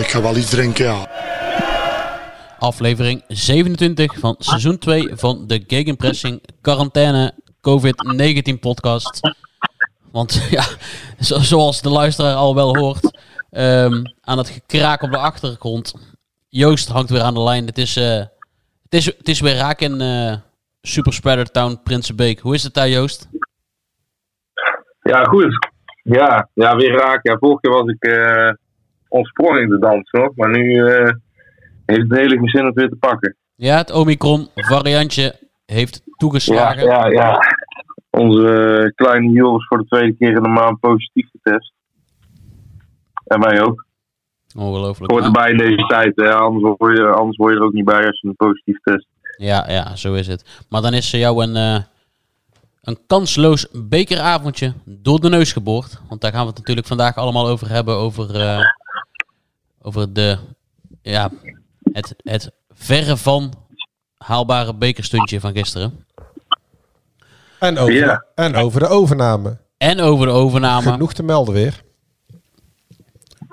ik ga wel iets drinken, ja. Aflevering 27 van seizoen 2 van de Gegenpressing Quarantaine COVID-19 podcast. Want ja, zo, zoals de luisteraar al wel hoort, um, aan het gekraak op de achtergrond. Joost hangt weer aan de lijn. Het is, uh, het is, het is weer raak in uh, Superspreader Town Prinsenbeek. Hoe is het daar, Joost? Ja, goed. Ja, ja weer raak. Ja, vorige keer was ik uh, ontsprong in de dans nog, maar nu heeft het hele gezin het weer te pakken. Ja, het Omicron variantje heeft toegeslagen. Ja, ja, ja. Onze kleine Jules is voor de tweede keer in de maand positief getest. En wij ook. Ongelooflijk. Hoort erbij in deze tijd, hè? Anders, word je, anders word je er ook niet bij als je een positief test. Ja, ja, zo is het. Maar dan is jou een, uh, een kansloos bekeravondje door de neus geboord. Want daar gaan we het natuurlijk vandaag allemaal over hebben. Over, uh, over de, ja, het, het verre van haalbare bekerstuntje van gisteren. En over, ja. en over de overname. En over de overname. Genoeg te melden weer.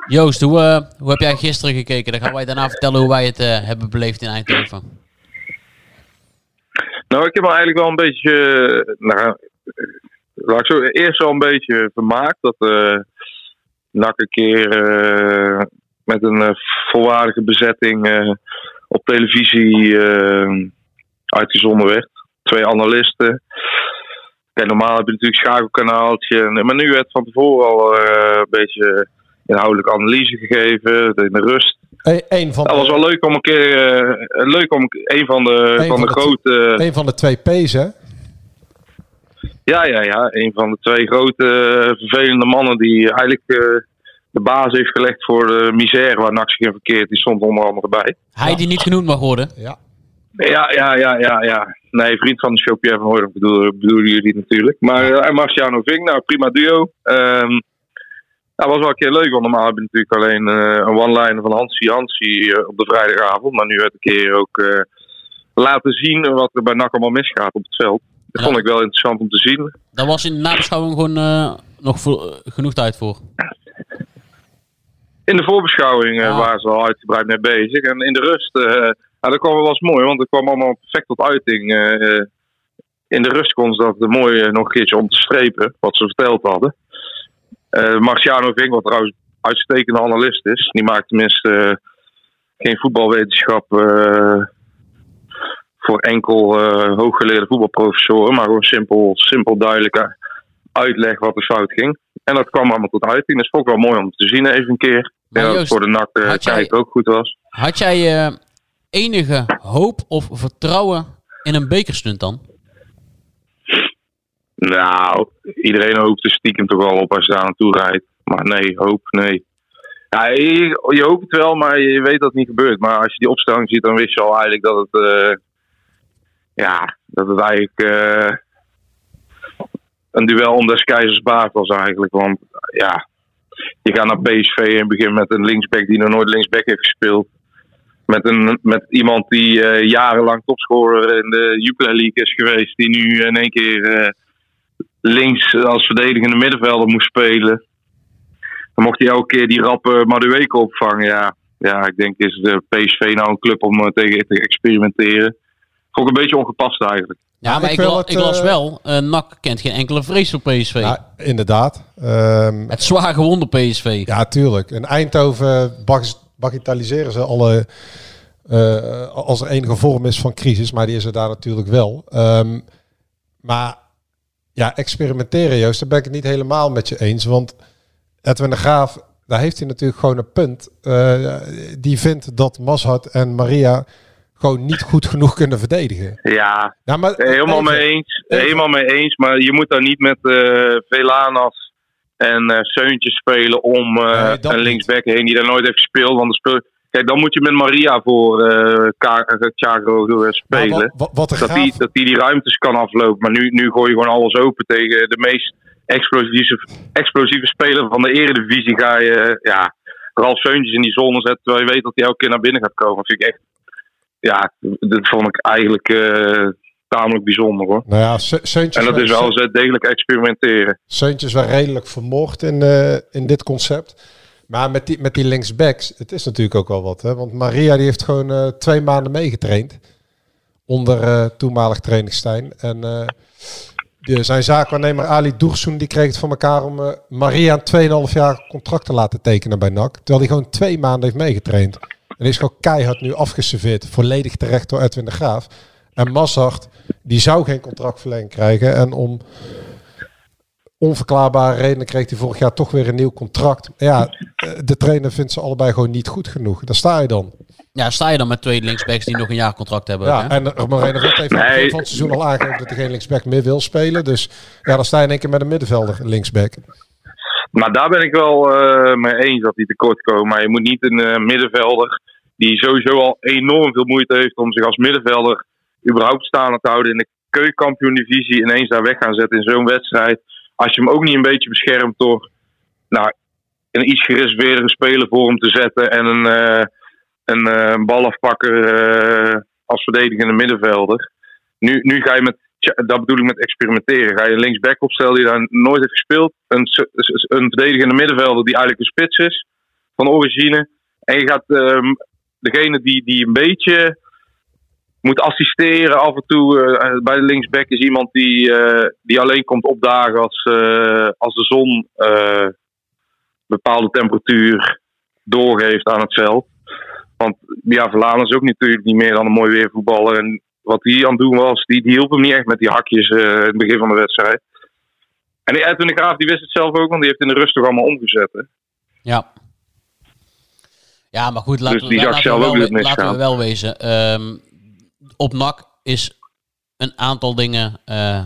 Joost, hoe, uh, hoe heb jij gisteren gekeken? Dan gaan wij daarna vertellen hoe wij het uh, hebben beleefd in Eindhoven. Nou, ik heb me eigenlijk wel een beetje... Nou, laat ik zo eerst wel een beetje vermaakt. Dat uh, NAC een keer met een volwaardige bezetting op televisie uitgezonden werd. Twee analisten. Kijk, normaal heb je natuurlijk schakelkanaaltje. Maar nu werd van tevoren al een beetje inhoudelijke analyse gegeven, in de rust. Een van dat was wel leuk om een keer, uh, leuk om een van de, een van de, de grote... Een van de twee P's, hè? Ja, ja, ja. Een van de twee grote vervelende mannen die eigenlijk uh, de baas heeft gelegd voor de misère waar NAC zich in verkeert. Die stond onder andere bij. Hij die niet genoemd mag worden? Ja. Ja, ja, ja, ja, ja. Nee, vriend van de show Pierre van Hooydonk bedoelen, bedoelen jullie natuurlijk. Maar uh, Marciano Vink, nou prima duo. Um, dat was wel een keer leuk, want normaal heb je natuurlijk alleen uh, een one-liner van Hansie Hansie uh, op de vrijdagavond. Maar nu werd een keer ook uh, laten zien wat er bij NAC allemaal misgaat op het veld. Dat ja. vond ik wel interessant om te zien. Daar was in de nabeschouwing gewoon nog genoeg tijd voor? In de voorbeschouwing ja. waren ze al uitgebreid mee bezig. En in de rust, ja, dat kwam wel eens mooi, want het kwam allemaal perfect tot uiting. in de rust kon ze dat mooi nog een keertje om te strepen, wat ze verteld hadden. Uh, Marciano Vink, wat trouwens uitstekende analist is, die maakt tenminste uh, geen voetbalwetenschap uh, voor enkel hooggeleerde voetbalprofessoren, maar gewoon simpel, simpel duidelijk uitleg wat er fout ging. En dat kwam allemaal tot uiting. Dat vond ik wel mooi om te zien even een keer. Ja, dat voor de NAC kijk ook goed was. Had jij enige hoop of vertrouwen in een bekerstunt dan? Nou, iedereen hoopt er stiekem toch wel op als je daar naartoe rijdt. Maar nee, hoop, nee. Ja, je, je, hoopt het wel, maar je weet dat het niet gebeurt. Maar als je die opstelling ziet, dan wist je al eigenlijk dat het... Uh, ja, dat het eigenlijk... Uh, een duel om des keizers baard was eigenlijk. Want ja, je gaat naar PSV en begint met een linksback die nog nooit linksback heeft gespeeld. Met, een, met iemand die uh, jarenlang topscorer in de Jupiler League is geweest. Die nu in één keer links als verdedigende middenvelder moest spelen. Dan mocht hij elke keer die rappe Madueke opvangen. Ja, ja, ik denk is de PSV nou een club om tegen te experimenteren. Vond ik een beetje ongepast eigenlijk. Ja, maar, ik, wil la- het, ik las eh, wel, eh NAC kent geen enkele vrees voor PSV. Ja, inderdaad. Ehm, Het zwaar gewonnen PSV. ja, tuurlijk. In Eindhoven bag- bagatelliseren ze alle... eh, als er enige vorm is van crisis, maar die is er daar natuurlijk wel. Ehm, maar ja, experimenteren, Joost, daar ben ik het niet helemaal met je eens. Want Edwin de Graaf, daar heeft hij natuurlijk gewoon een punt. Die vindt dat Mazhart en Maria gewoon niet goed genoeg kunnen verdedigen. Ja, Ja, maar, helemaal even- mee eens. even. Helemaal mee eens. Maar je moet daar niet met eh Velanas en eh Seuntjes spelen om eh, Nee, een linksback heen die daar nooit heeft gespeeld. Want speel... Kijk, dan moet je met Maria voor Thiago spelen. wat, wat, wat de dat hij dat die, die ruimtes kan aflopen. Maar nu, nu gooi je gewoon alles open tegen de meest explosieve, explosieve speler van de eredivisie. Ga je ja, Ralf Seuntjes in die zone zetten terwijl je weet dat hij elke keer naar binnen gaat komen. Dat vind ik echt, ja, dat vond ik eigenlijk eh, tamelijk bijzonder hoor. Nou ja, En dat is wel zet degelijk experimenteren. Seuntjes wel redelijk vermoord in, eh, in dit concept. Maar met die, met die linksbacks, het is natuurlijk ook wel wat. Hè? Want Maria die heeft gewoon eh, twee maanden meegetraind. Onder toenmalig trainer Stijn. En de, zijn zaakwaarnemer Ali Doersoen die kreeg het voor elkaar om Maria een 2,5 jaar contract te laten tekenen bij NAC. Terwijl hij gewoon twee maanden heeft meegetraind. En is gewoon keihard nu afgeserveerd. Volledig terecht door Edwin de Graaf. En Massart, die zou geen contractverlenging krijgen. En om onverklaarbare redenen kreeg hij vorig jaar toch weer een nieuw contract. Ja, de trainer vindt ze allebei gewoon niet goed genoeg. Daar sta je dan. Ja, sta je dan met twee linksbacks die nog een jaar contract hebben. Ja, hè? en er Moreno Rut heeft het Nee. begin van het seizoen al aangegeven dat hij geen linksback meer wil spelen. Dus ja, dan sta je in één keer met een middenvelder linksback. Maar daar ben ik wel eh, mee eens dat die tekort komen. Maar je moet niet een eh, middenvelder die sowieso al enorm veel moeite heeft om zich als middenvelder überhaupt staande te houden in de keukenkampioen-divisie ineens daar weg gaan zetten in zo'n wedstrijd. Als je hem ook niet een beetje beschermt door nou, een iets gereserveerdere speler voor hem te zetten en een, eh, een eh, balafpakker eh, als verdedigende middenvelder. Nu, nu ga je met, dat bedoel ik met experimenteren. Ga je een linksback opstellen die daar nooit heeft gespeeld. Een, een verdedigende middenvelder die eigenlijk een spits is van origine. En je gaat ehm, degene die, die een beetje moet assisteren af en toe eh, bij de linksback is iemand die, eh, die alleen komt opdagen als, eh, als de zon eh, bepaalde temperatuur doorgeeft aan het veld. Want ja, Verlaan is ook natuurlijk niet meer dan een mooi weervoetballer. En wat hij aan het doen was, die, die hielp hem niet echt met die hakjes eh, in het begin van de wedstrijd. En Edwin de Graaf die wist het zelf ook, want die heeft in de rust toch allemaal omgezet. Hè? Ja. Ja, maar goed, laten, Dus die we, zag laten, zelf we, ook wel, niet we wezen. ehm, op NAC is een aantal dingen. eh, eh,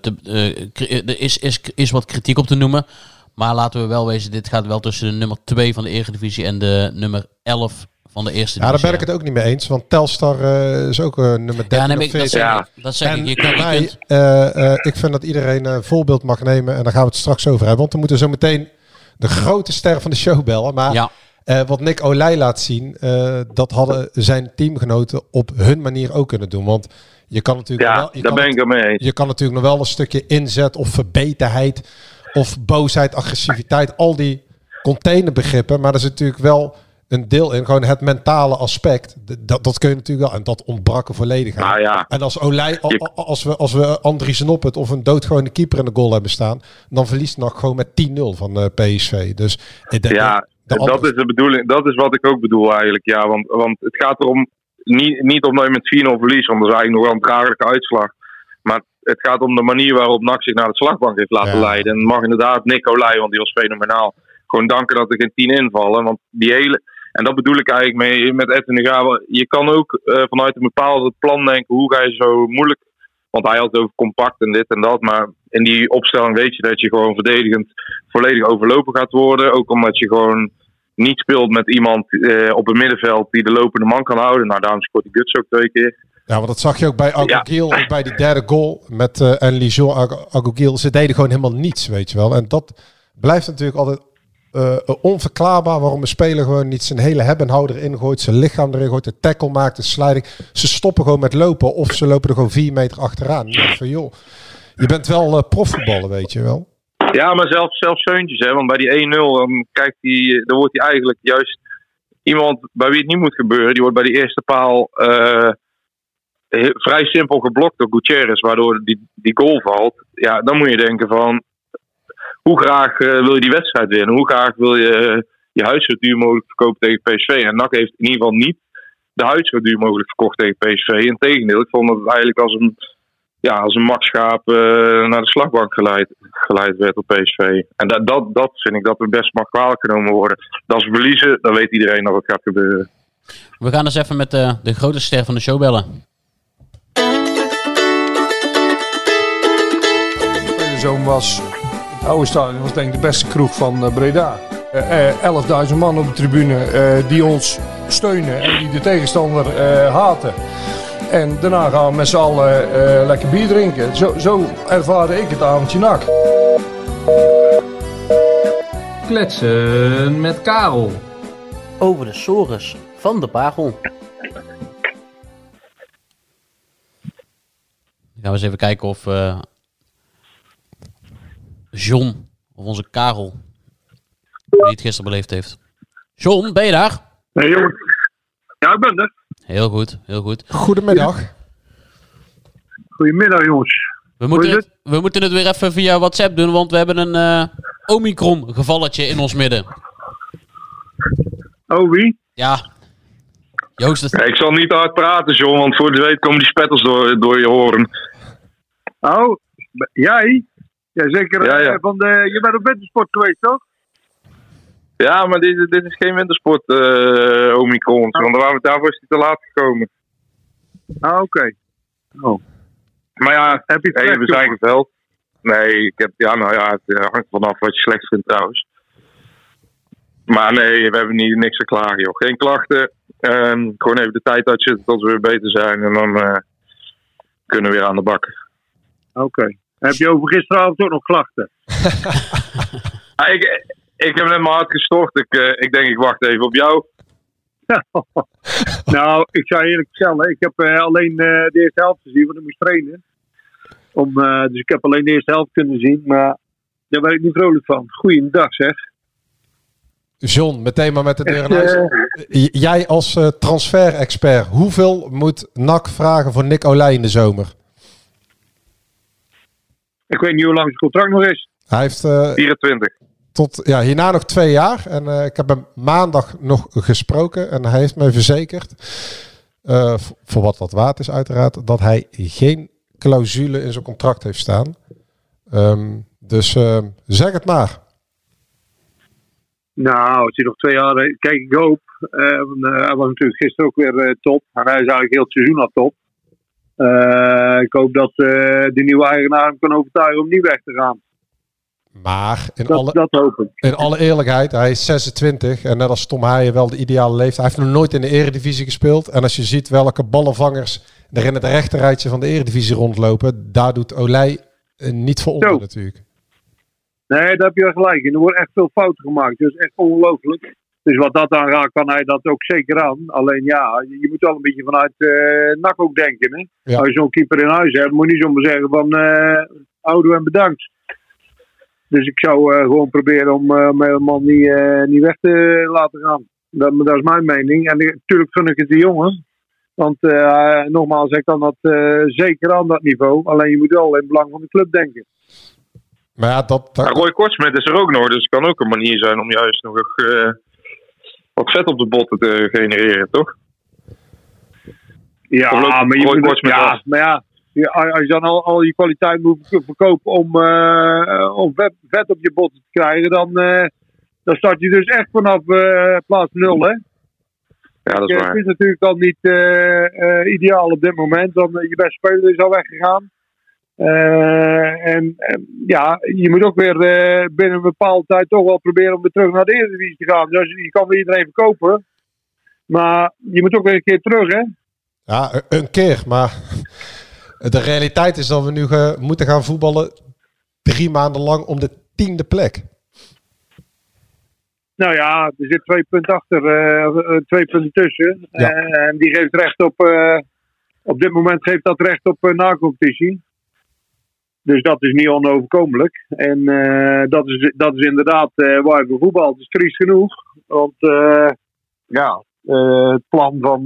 te, eh, er is, is, is wat kritiek op te noemen. Maar laten we wel wezen, dit gaat wel tussen de nummer 2 van de Eredivisie en de nummer 11 van de Eerste Ja, daar ben ik het ook niet mee eens. Want Telstar eh, is ook een nummer 13 Ja, nee, of maar ik- dat 14. zeg Ja. ik. Dat zeg En ik. Je, kan, je mij, kunt, eh, eh, ik vind dat iedereen een voorbeeld mag nemen. En daar gaan we het straks over hebben. Want we moeten zo meteen de grote ster van de show bellen. Maar ja, eh, wat Nick Olij laat zien, eh, dat hadden zijn teamgenoten op hun manier ook kunnen doen. Want je kan natuurlijk Ja, wel, je daar kan ben ik het mee eens. je kan natuurlijk nog wel een stukje inzet of verbeterheid of boosheid, agressiviteit, al die containerbegrippen. Maar er is natuurlijk wel een deel in, gewoon het mentale aspect. Dat, dat kun je natuurlijk wel. En dat ontbrak er volledig aan. Nou ja, En als Olij, Je- als we, als we Andries Noppet of een doodgewone keeper in de goal hebben staan, dan verliest nog gewoon met 10-0 van eh, PSV. Dus ik denk ja dat dat is de bedoeling. Dat is wat ik ook bedoel eigenlijk. Ja, want, want het gaat erom, niet, niet omdat je met 4-0 verliest, want dat is eigenlijk nog wel een dragelijke uitslag. Maar het gaat om de manier waarop NAC zich naar de slagbank heeft laten Ja. leiden. En mag inderdaad Nicolai, want die was fenomenaal. Gewoon danken dat er geen 10 invallen. Want die hele, en dat bedoel ik eigenlijk mee, met Edwin de Graaf. Je kan ook eh, vanuit een bepaald plan denken, hoe ga je zo moeilijk... Want hij had het over compact en dit en dat. Maar in die opstelling weet je dat je gewoon verdedigend volledig overlopen gaat worden. Ook omdat je gewoon niet speelt met iemand eh, op het middenveld die de lopende man kan houden. Nou, daarom scoort die Guts ook twee keer. Ja, want dat zag je ook bij Agogiel, ook bij die derde goal met eh en Lijon Ag- Agogiel. Ze deden gewoon helemaal niets, weet je wel. En dat blijft natuurlijk altijd eh, onverklaarbaar waarom een speler gewoon niet zijn hele hebben en houden erin gooit, zijn lichaam erin gooit, de tackle maakt, de sliding. Ze stoppen gewoon met lopen of ze lopen er gewoon vier meter achteraan. Van joh, je bent wel profvoetballer, weet je wel. Ja, maar zelfs, zelfs Seuntjes, hè, want bij die 1-0 dan, kijkt hij, dan wordt hij eigenlijk juist iemand bij wie het niet moet gebeuren. Die wordt bij die eerste paal eh, vrij simpel geblokt door Gutierrez, waardoor die, die goal valt. Ja, dan moet je denken van, hoe graag eh, wil je die wedstrijd winnen? Hoe graag wil je eh, je huis zo duur mogelijk verkopen tegen PSV? En NAC heeft in ieder geval niet de huis zo duur mogelijk verkocht tegen PSV. Integendeel, ik vond dat het eigenlijk als een, ja, als een makschaap eh, naar de slagbank geleid, geleid werd op PSV. En dat, dat, dat vind ik dat het best mag kwalijk genomen worden. Dat is verliezen, dan weet iedereen dat het gaat gebeuren. We gaan eens even met de, de grote ster van de show bellen. De zoon was, het oude stadion was denk ik de beste kroeg van eh, Breda. Eh, eh, 11.000 man op de tribune eh, die ons steunen en die de tegenstander eh, haten. En daarna gaan we met z'n allen eh, lekker bier drinken. Zo, zo ervaarde ik het avondje nak. Kletsen met Karel. Over de sores van de Pagel. Dan gaan we eens even kijken of eh, John, of onze Karel, die het gisteren beleefd heeft. John, ben je daar? Nee, jongen. Ja, ik ben er. Heel goed, heel goed. Goedemiddag. Goedemiddag, jongens. We moeten, het, we moeten het weer even via WhatsApp doen, want we hebben een eh, Omicron-gevalletje in ons midden. Oh, wie? Ja. Joost, het... Ja, ik zal niet te hard praten, John, want voor de weet komen die spetters door, door je horen. Oh, jij? Ja, zeker. Ja, ja. eh, Van de, je bent op wintersport geweest, toch? Ja, maar dit, dit is geen wintersport, eh Omicron. Want daar- daarvoor is hij te laat gekomen. Ah, oké. Oh. Maar ja, Heb je het hey, slecht, we zijn geveld. Nee, ik heb, ja, nou ja, het eh, hangt vanaf wat je slecht vindt trouwens. Maar nee, we hebben niet, niks te klagen, joh. Geen klachten. Ehm, gewoon even de tijd uitzitten tot we weer beter zijn. En dan eh, kunnen we weer aan de bak. Oké. Heb je over gisteravond ook nog klachten? Ah, ik, ik heb net mijn hart gestort. Ik, eh, ik denk, ik wacht even op jou. nou, ik zou eerlijk vertellen, ik heb eh, alleen eh, de eerste helft gezien, want ik moest trainen. Om, eh, dus ik heb alleen de eerste helft kunnen zien, maar daar ben ik niet vrolijk van. Goeiedag zeg. John, meteen maar met de deur in huis. Jij als eh, transfer-expert, hoeveel moet NAC vragen voor Nick Olij in de zomer? Ik weet niet hoe lang zijn contract nog is. Hij heeft eh, 24. Tot ja, hierna nog twee jaar. En eh, ik heb hem maandag nog gesproken. En hij heeft mij verzekerd, eh, voor wat dat waard is uiteraard, dat hij geen clausule in zijn contract heeft staan. Ehm, dus ehm, zeg het maar. Nou, als hij nog twee jaar. eh, Kijk, ik hoop. eh, want, eh, hij was natuurlijk gisteren ook weer top. En hij is eigenlijk heel het seizoen al top. Ik hoop dat de nieuwe eigenaar hem kan overtuigen om niet weg te gaan. Maar in, Dat, alle, dat in alle eerlijkheid, hij is 26 en net als Tom Haaien wel de ideale leeftijd. Hij heeft nog nooit in de eredivisie gespeeld. En als je ziet welke ballenvangers er in het rechterrijtje van de eredivisie rondlopen, daar doet Olij eh, niet voor onder Zo. natuurlijk. Nee, daar heb je wel gelijk in. Er worden echt veel fouten gemaakt. Dat is echt ongelooflijk. Dus wat dat aangaat, kan hij dat ook zeker aan. Alleen ja, je moet wel een beetje vanuit eh NAC ook denken. Hè? Ja. Als je zo'n keeper in huis hebt, moet je niet zomaar zeggen van eh oudoe en bedankt. Dus ik zou eh, gewoon proberen om eh mijn man niet, eh, niet weg te laten gaan. Dat, dat is mijn mening. En ik- natuurlijk gun ik het de jongen. Want eh, nogmaals, hij kan dat eh, zeker aan dat niveau. Alleen je moet wel in het belang van de club denken. Maar ja, dat, dat- Roy Kortsmet is er ook nog, dus het kan ook een manier zijn om juist nog eh, wat vet op de botten te genereren, toch? Ja, Of maar je Roy moet, ja, maar ja, als je dan al, al je kwaliteit moet verk- verkopen om, eh, om vet, vet op je botten te krijgen, dan, eh, dan start je dus echt vanaf eh, plaats nul, hè? Ja, dat is waar. Het is natuurlijk al niet eh, eh, ideaal op dit moment, want eh, je beste speler is al weggegaan. Eh, en, en ja, je moet ook weer eh, binnen een bepaalde tijd toch wel proberen om weer terug naar de Eredivisie te gaan. Dus je kan weer iedereen verkopen, maar je moet ook weer een keer terug, hè? ja, een- een keer. Maar de realiteit is dat we nu ge- moeten gaan voetballen drie maanden lang om de tiende plek. Nou ja, er zit twee punten achter, eh, eh, twee punten tussen. Ja. Eh, en die geeft recht op, op dit moment geeft dat recht op nacompetitie. Dus dat is niet onoverkomelijk. En dat, is, dat is inderdaad waar voor voetbal. Het is triest genoeg. Want ja, het plan van,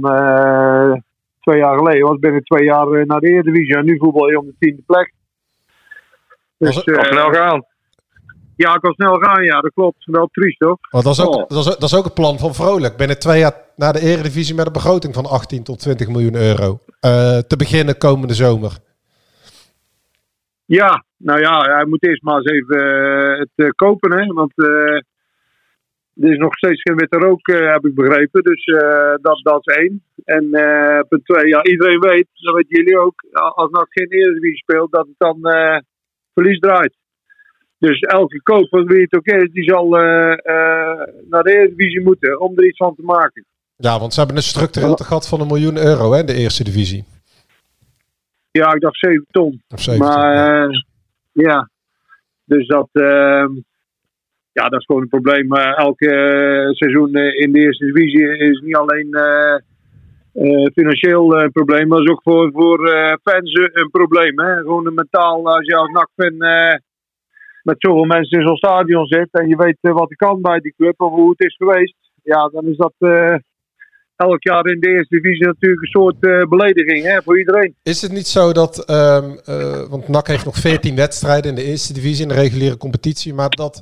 twee jaar geleden was, ben ik twee jaar eh, naar de Eredivisie. En nu voetbal je om de tiende plek. Dus, Kan eh, snel gaan. Ja, ik kan snel gaan, ja, dat klopt. Wel triest, toch? Want dat is, ook, Oh. dat, is, dat is ook het plan van Vrolijk. Binnen twee jaar naar de Eredivisie met een begroting van 18 tot 20 miljoen euro. Eh, te beginnen komende zomer. Ja, nou ja, hij moet eerst maar eens even het eh, kopen, hè. Want eh, er is nog steeds geen witte rook, eh, heb ik begrepen. Dus eh, dat, dat is één. En eh, punt twee, ja, iedereen weet, dat weten jullie ook, als NAC geen Eredivisie speelt, dat het dan verlies draait. Dus elke koop, wat wie het ook is, die zal naar de Eredivisie moeten om er iets van te maken. Ja, want ze hebben een structureel tegat van een miljoen euro hè, in de eerste divisie. Ja, ik dacht 7 ton. Of 7 maar eh, ja, dus dat, ja, dat is gewoon een probleem. Eh, elke eh, seizoen eh, in de eerste divisie is niet alleen financieel een probleem, maar is ook voor, voor fans een probleem. Hè? Gewoon een mentaal, als je als NAC-fan met zoveel mensen in zo'n stadion zit en je weet wat er kan bij die club of hoe het is geweest, ja, dan is dat elk jaar in de eerste divisie natuurlijk een soort belediging hè, voor iedereen. Is het niet zo dat, ehm, eh, want NAC heeft nog 14 wedstrijden in de eerste divisie in de reguliere competitie, maar dat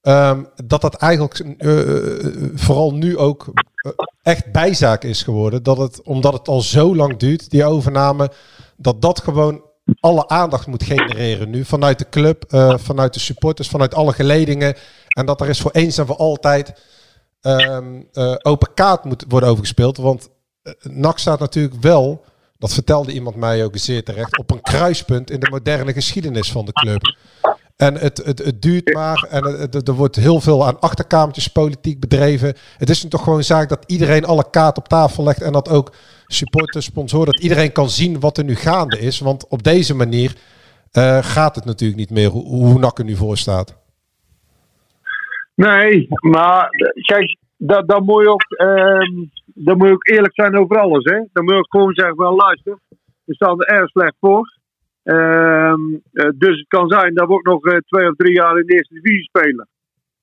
ehm, dat, dat eigenlijk eh, eh, vooral nu ook eh, echt bijzaak is geworden. Dat het, omdat het al zo lang duurt, die overname, dat dat gewoon alle aandacht moet genereren nu. Vanuit de club, vanuit de supporters, vanuit alle geledingen. En dat er is voor eens en voor altijd ehm, eh, open kaart moet worden overgespeeld. Want NAC staat natuurlijk wel, dat vertelde iemand mij ook zeer terecht, op een kruispunt in de moderne geschiedenis van de club. En het, het, het duurt maar en er wordt heel veel aan achterkamertjes politiek bedreven. Het is toch gewoon zaak dat iedereen alle kaart op tafel legt en dat ook supporters, sponsoren, dat iedereen kan zien wat er nu gaande is. Want op deze manier eh, gaat het natuurlijk niet meer hoe, hoe NAC er nu voor staat. Nee, maar kijk, dat, dat moet je ook, dan moet je eerlijk zijn over alles. Hè? Dan moet je ook gewoon zeggen: wel, luister, we staan er erg slecht voor. Ehm, eh, dus het kan zijn dat we ook nog eh, twee of drie jaar in de eerste divisie spelen.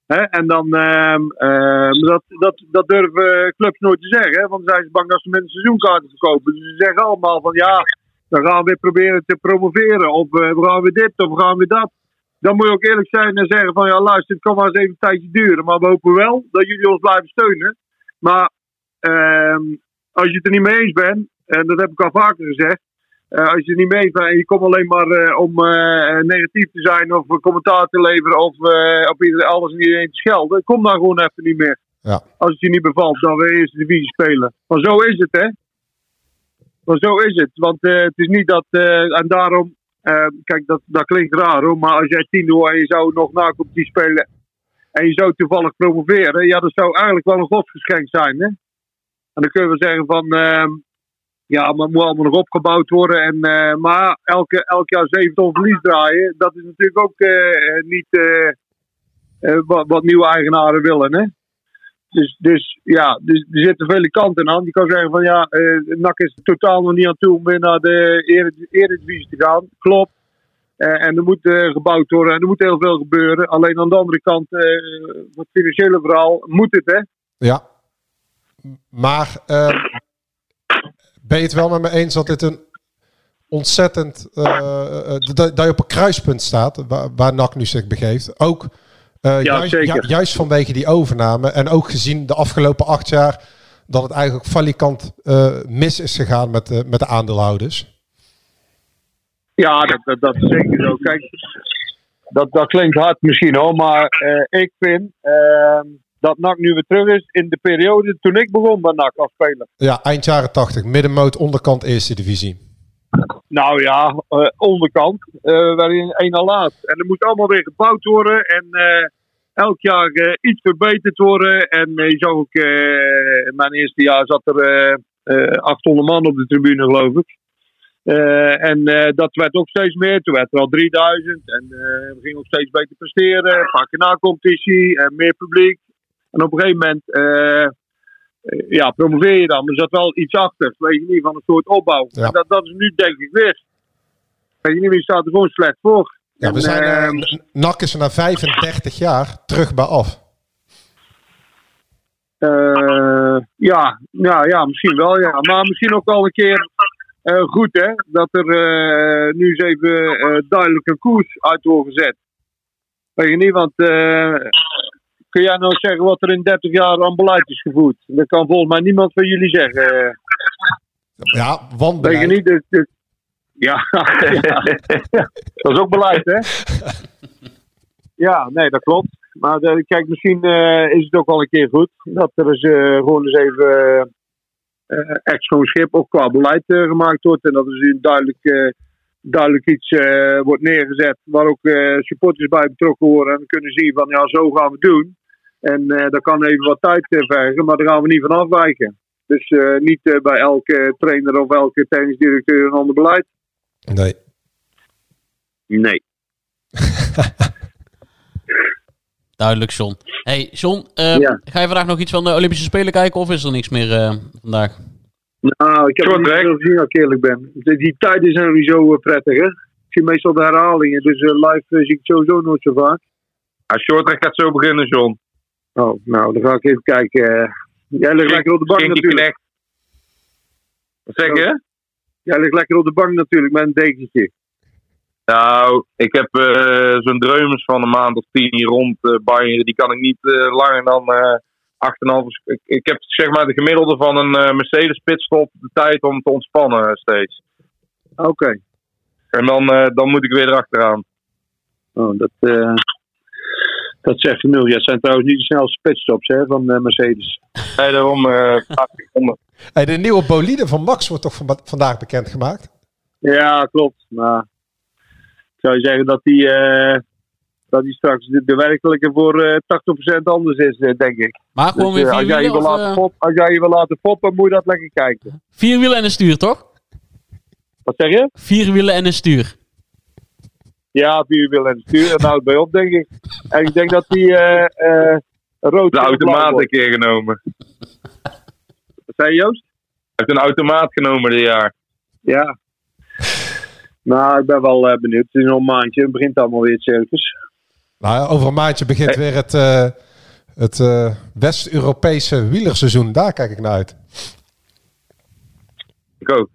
Hè? En dan, ehm, ehm, dat, dat, dat durven clubs nooit te zeggen, hè? want dan zijn ze bang dat ze met een seizoenkaarten verkopen. Dus ze zeggen allemaal van ja, dan gaan we weer proberen te promoveren. Of eh, we gaan weer dit, of we gaan weer dat dan moet je ook eerlijk zijn en zeggen van ja luister, het kan maar eens even een tijdje duren. Maar we hopen wel dat jullie ons blijven steunen. Maar als je het er niet mee eens bent, en dat heb ik al vaker gezegd. Eh, als je niet mee eens bent en je komt alleen maar eh, om eh, negatief te zijn of commentaar te leveren of op iedereen, alles en iedereen te schelden, kom dan gewoon even niet meer. Ja. Als het je niet bevalt dat we eerste divisie spelen. Maar zo is het hè. Maar zo is het. Want het is niet dat. en daarom. kijk, dat, dat klinkt raar hoor. Maar als jij tien wordt en je zou nog na competitie spelen. En je zou toevallig promoveren. Ja, dat zou eigenlijk wel een godsgeschenk zijn. Hè? En dan kunnen we zeggen van. Ja, maar het moet allemaal nog opgebouwd worden. En, eh, maar elke, elk jaar 7 ton verlies draaien. Dat is natuurlijk ook eh, niet. eh, eh, wat, wat nieuwe eigenaren willen. Hè? Dus, dus ja, dus, er zitten vele kanten aan. Je kan zeggen van ja, NAC is totaal nog niet aan toe om weer naar de Erediv- Eredivisie te gaan. Klopt. En er moet gebouwd worden en er moet heel veel gebeuren. Alleen aan de andere kant, het financiële verhaal, moet het hè. Ja. Maar ben je het wel met me eens dat dit een ontzettend. eh, dat, dat je op een kruispunt staat waar, waar NAC nu zich begeeft? Ook Ja, juist, ju- juist vanwege die overname en ook gezien de afgelopen acht jaar dat het eigenlijk valikant mis is gegaan met, de met de aandeelhouders. Ja, dat, dat, dat is zeker zo. Kijk, dat, dat klinkt hard misschien hoor, maar ik vind ehm, dat NAC nu weer terug is in de periode toen ik begon bij NAC als speler. Ja, eind jaren 80, middenmoot, onderkant eerste divisie. Nou ja, eh, onderkant, eh waarin één al laatst. En er moet allemaal weer gebouwd worden en eh, elk jaar iets verbeterd worden. En je zag ook, in mijn eerste jaar zat er eh, eh, 800 man op de tribune geloof ik. En dat werd ook steeds meer. Toen werd er al 3000 en eh, we gingen ook steeds beter presteren. Vaker na competitie, en meer publiek. En op een gegeven moment eh, eh, ja, promoveer je dan. Maar er zat wel iets achter. Weet je niet, van een soort opbouw. Ja. En dat, dat is nu denk ik weer. Weet je niet, wie staat er gewoon slecht voor. Ja, we En, zijn, eh, ehm, NAC is er na 35 jaar terug bij af. eh, eh, ja, ja, ja, misschien wel, ja. Maar misschien ook wel een keer eh, goed, hè. Dat er eh, nu eens even eh, duidelijk een koers uit wordt gezet. Weet je niet, want eh, kun jij nou zeggen wat er in 30 jaar aan beleid is gevoerd? Dat kan volgens mij niemand van jullie zeggen. Ja, Weet je niet? Dus, dus- ja, ja. dat is ook beleid, hè? Ja, nee, dat klopt. Maar eh, kijk, misschien eh, is het ook wel een keer goed dat er eens, eh, gewoon eens even echt schoon schip ook qua beleid gemaakt wordt. En dat er dus duidelijk, duidelijk iets wordt neergezet waar ook supporters bij betrokken worden. En kunnen zien van ja, zo gaan we het doen. En eh, dat kan even wat tijd eh, vergen, maar daar gaan we niet van afwijken. Dus eh, niet bij elke trainer of elke technisch directeur een ander beleid. Nee. Nee. Duidelijk, John. Hey, John, eh, Ja. ga je vandaag nog iets van de Olympische Spelen kijken of is er niks meer eh, vandaag? Nou, ik heb niet veel gezien als ik eerlijk ben. Die, die tijden zijn niet zo prettig, hè? Ik zie meestal de herhalingen, dus live zie ik het sowieso nooit zo vaak. Ja, Shorttrack gaat zo beginnen, John. Oh, nou, dan ga ik even kijken. eh. Jij ligt lekker op de bank natuurlijk. Wat zeg je? Jij ligt lekker op de bank natuurlijk met een dekentje. Nou, ik heb eh, zo'n dreumers van een maand of tien hier rond eh Bayern. Die kan ik niet langer dan eh 8,5. Ik, ik heb zeg maar de gemiddelde van een Mercedes pitstop de tijd om te ontspannen steeds. Oké. En dan, dan moet ik weer erachteraan. Oh, dat, dat zegt genoeg. Ja, het zijn trouwens niet de snelste pitstops hè, van eh, Mercedes. Nee, daarom eh 80 seconden. Hey, de nieuwe bolide van Max wordt toch van, vandaag bekendgemaakt? Ja, klopt. Maar ik zou je zeggen dat die, eh, dat die straks de, de werkelijke voor eh 80% anders is, denk ik. Maar gewoon weer eh, vier als, jij je wielen wil of, laten fop, als jij je wil laten foppen, moet je dat lekker kijken. Vier wielen en een stuur, toch? Wat zeg je? Vier wielen en een stuur. Ja, vier wielen en stuur. En houdt bij op, denk ik. En ik denk dat die eh eh rood De automaat een keer genomen. Wat zei je, Joost? Hij heeft een automaat genomen dit jaar. Ja. Nou, ik ben wel eh, benieuwd. Het is nog een maandje. Het begint allemaal weer het circus. Nou, over een maandje begint weer het, eh, het eh, West-Europese wielerseizoen. Daar kijk ik naar uit. Ik ook.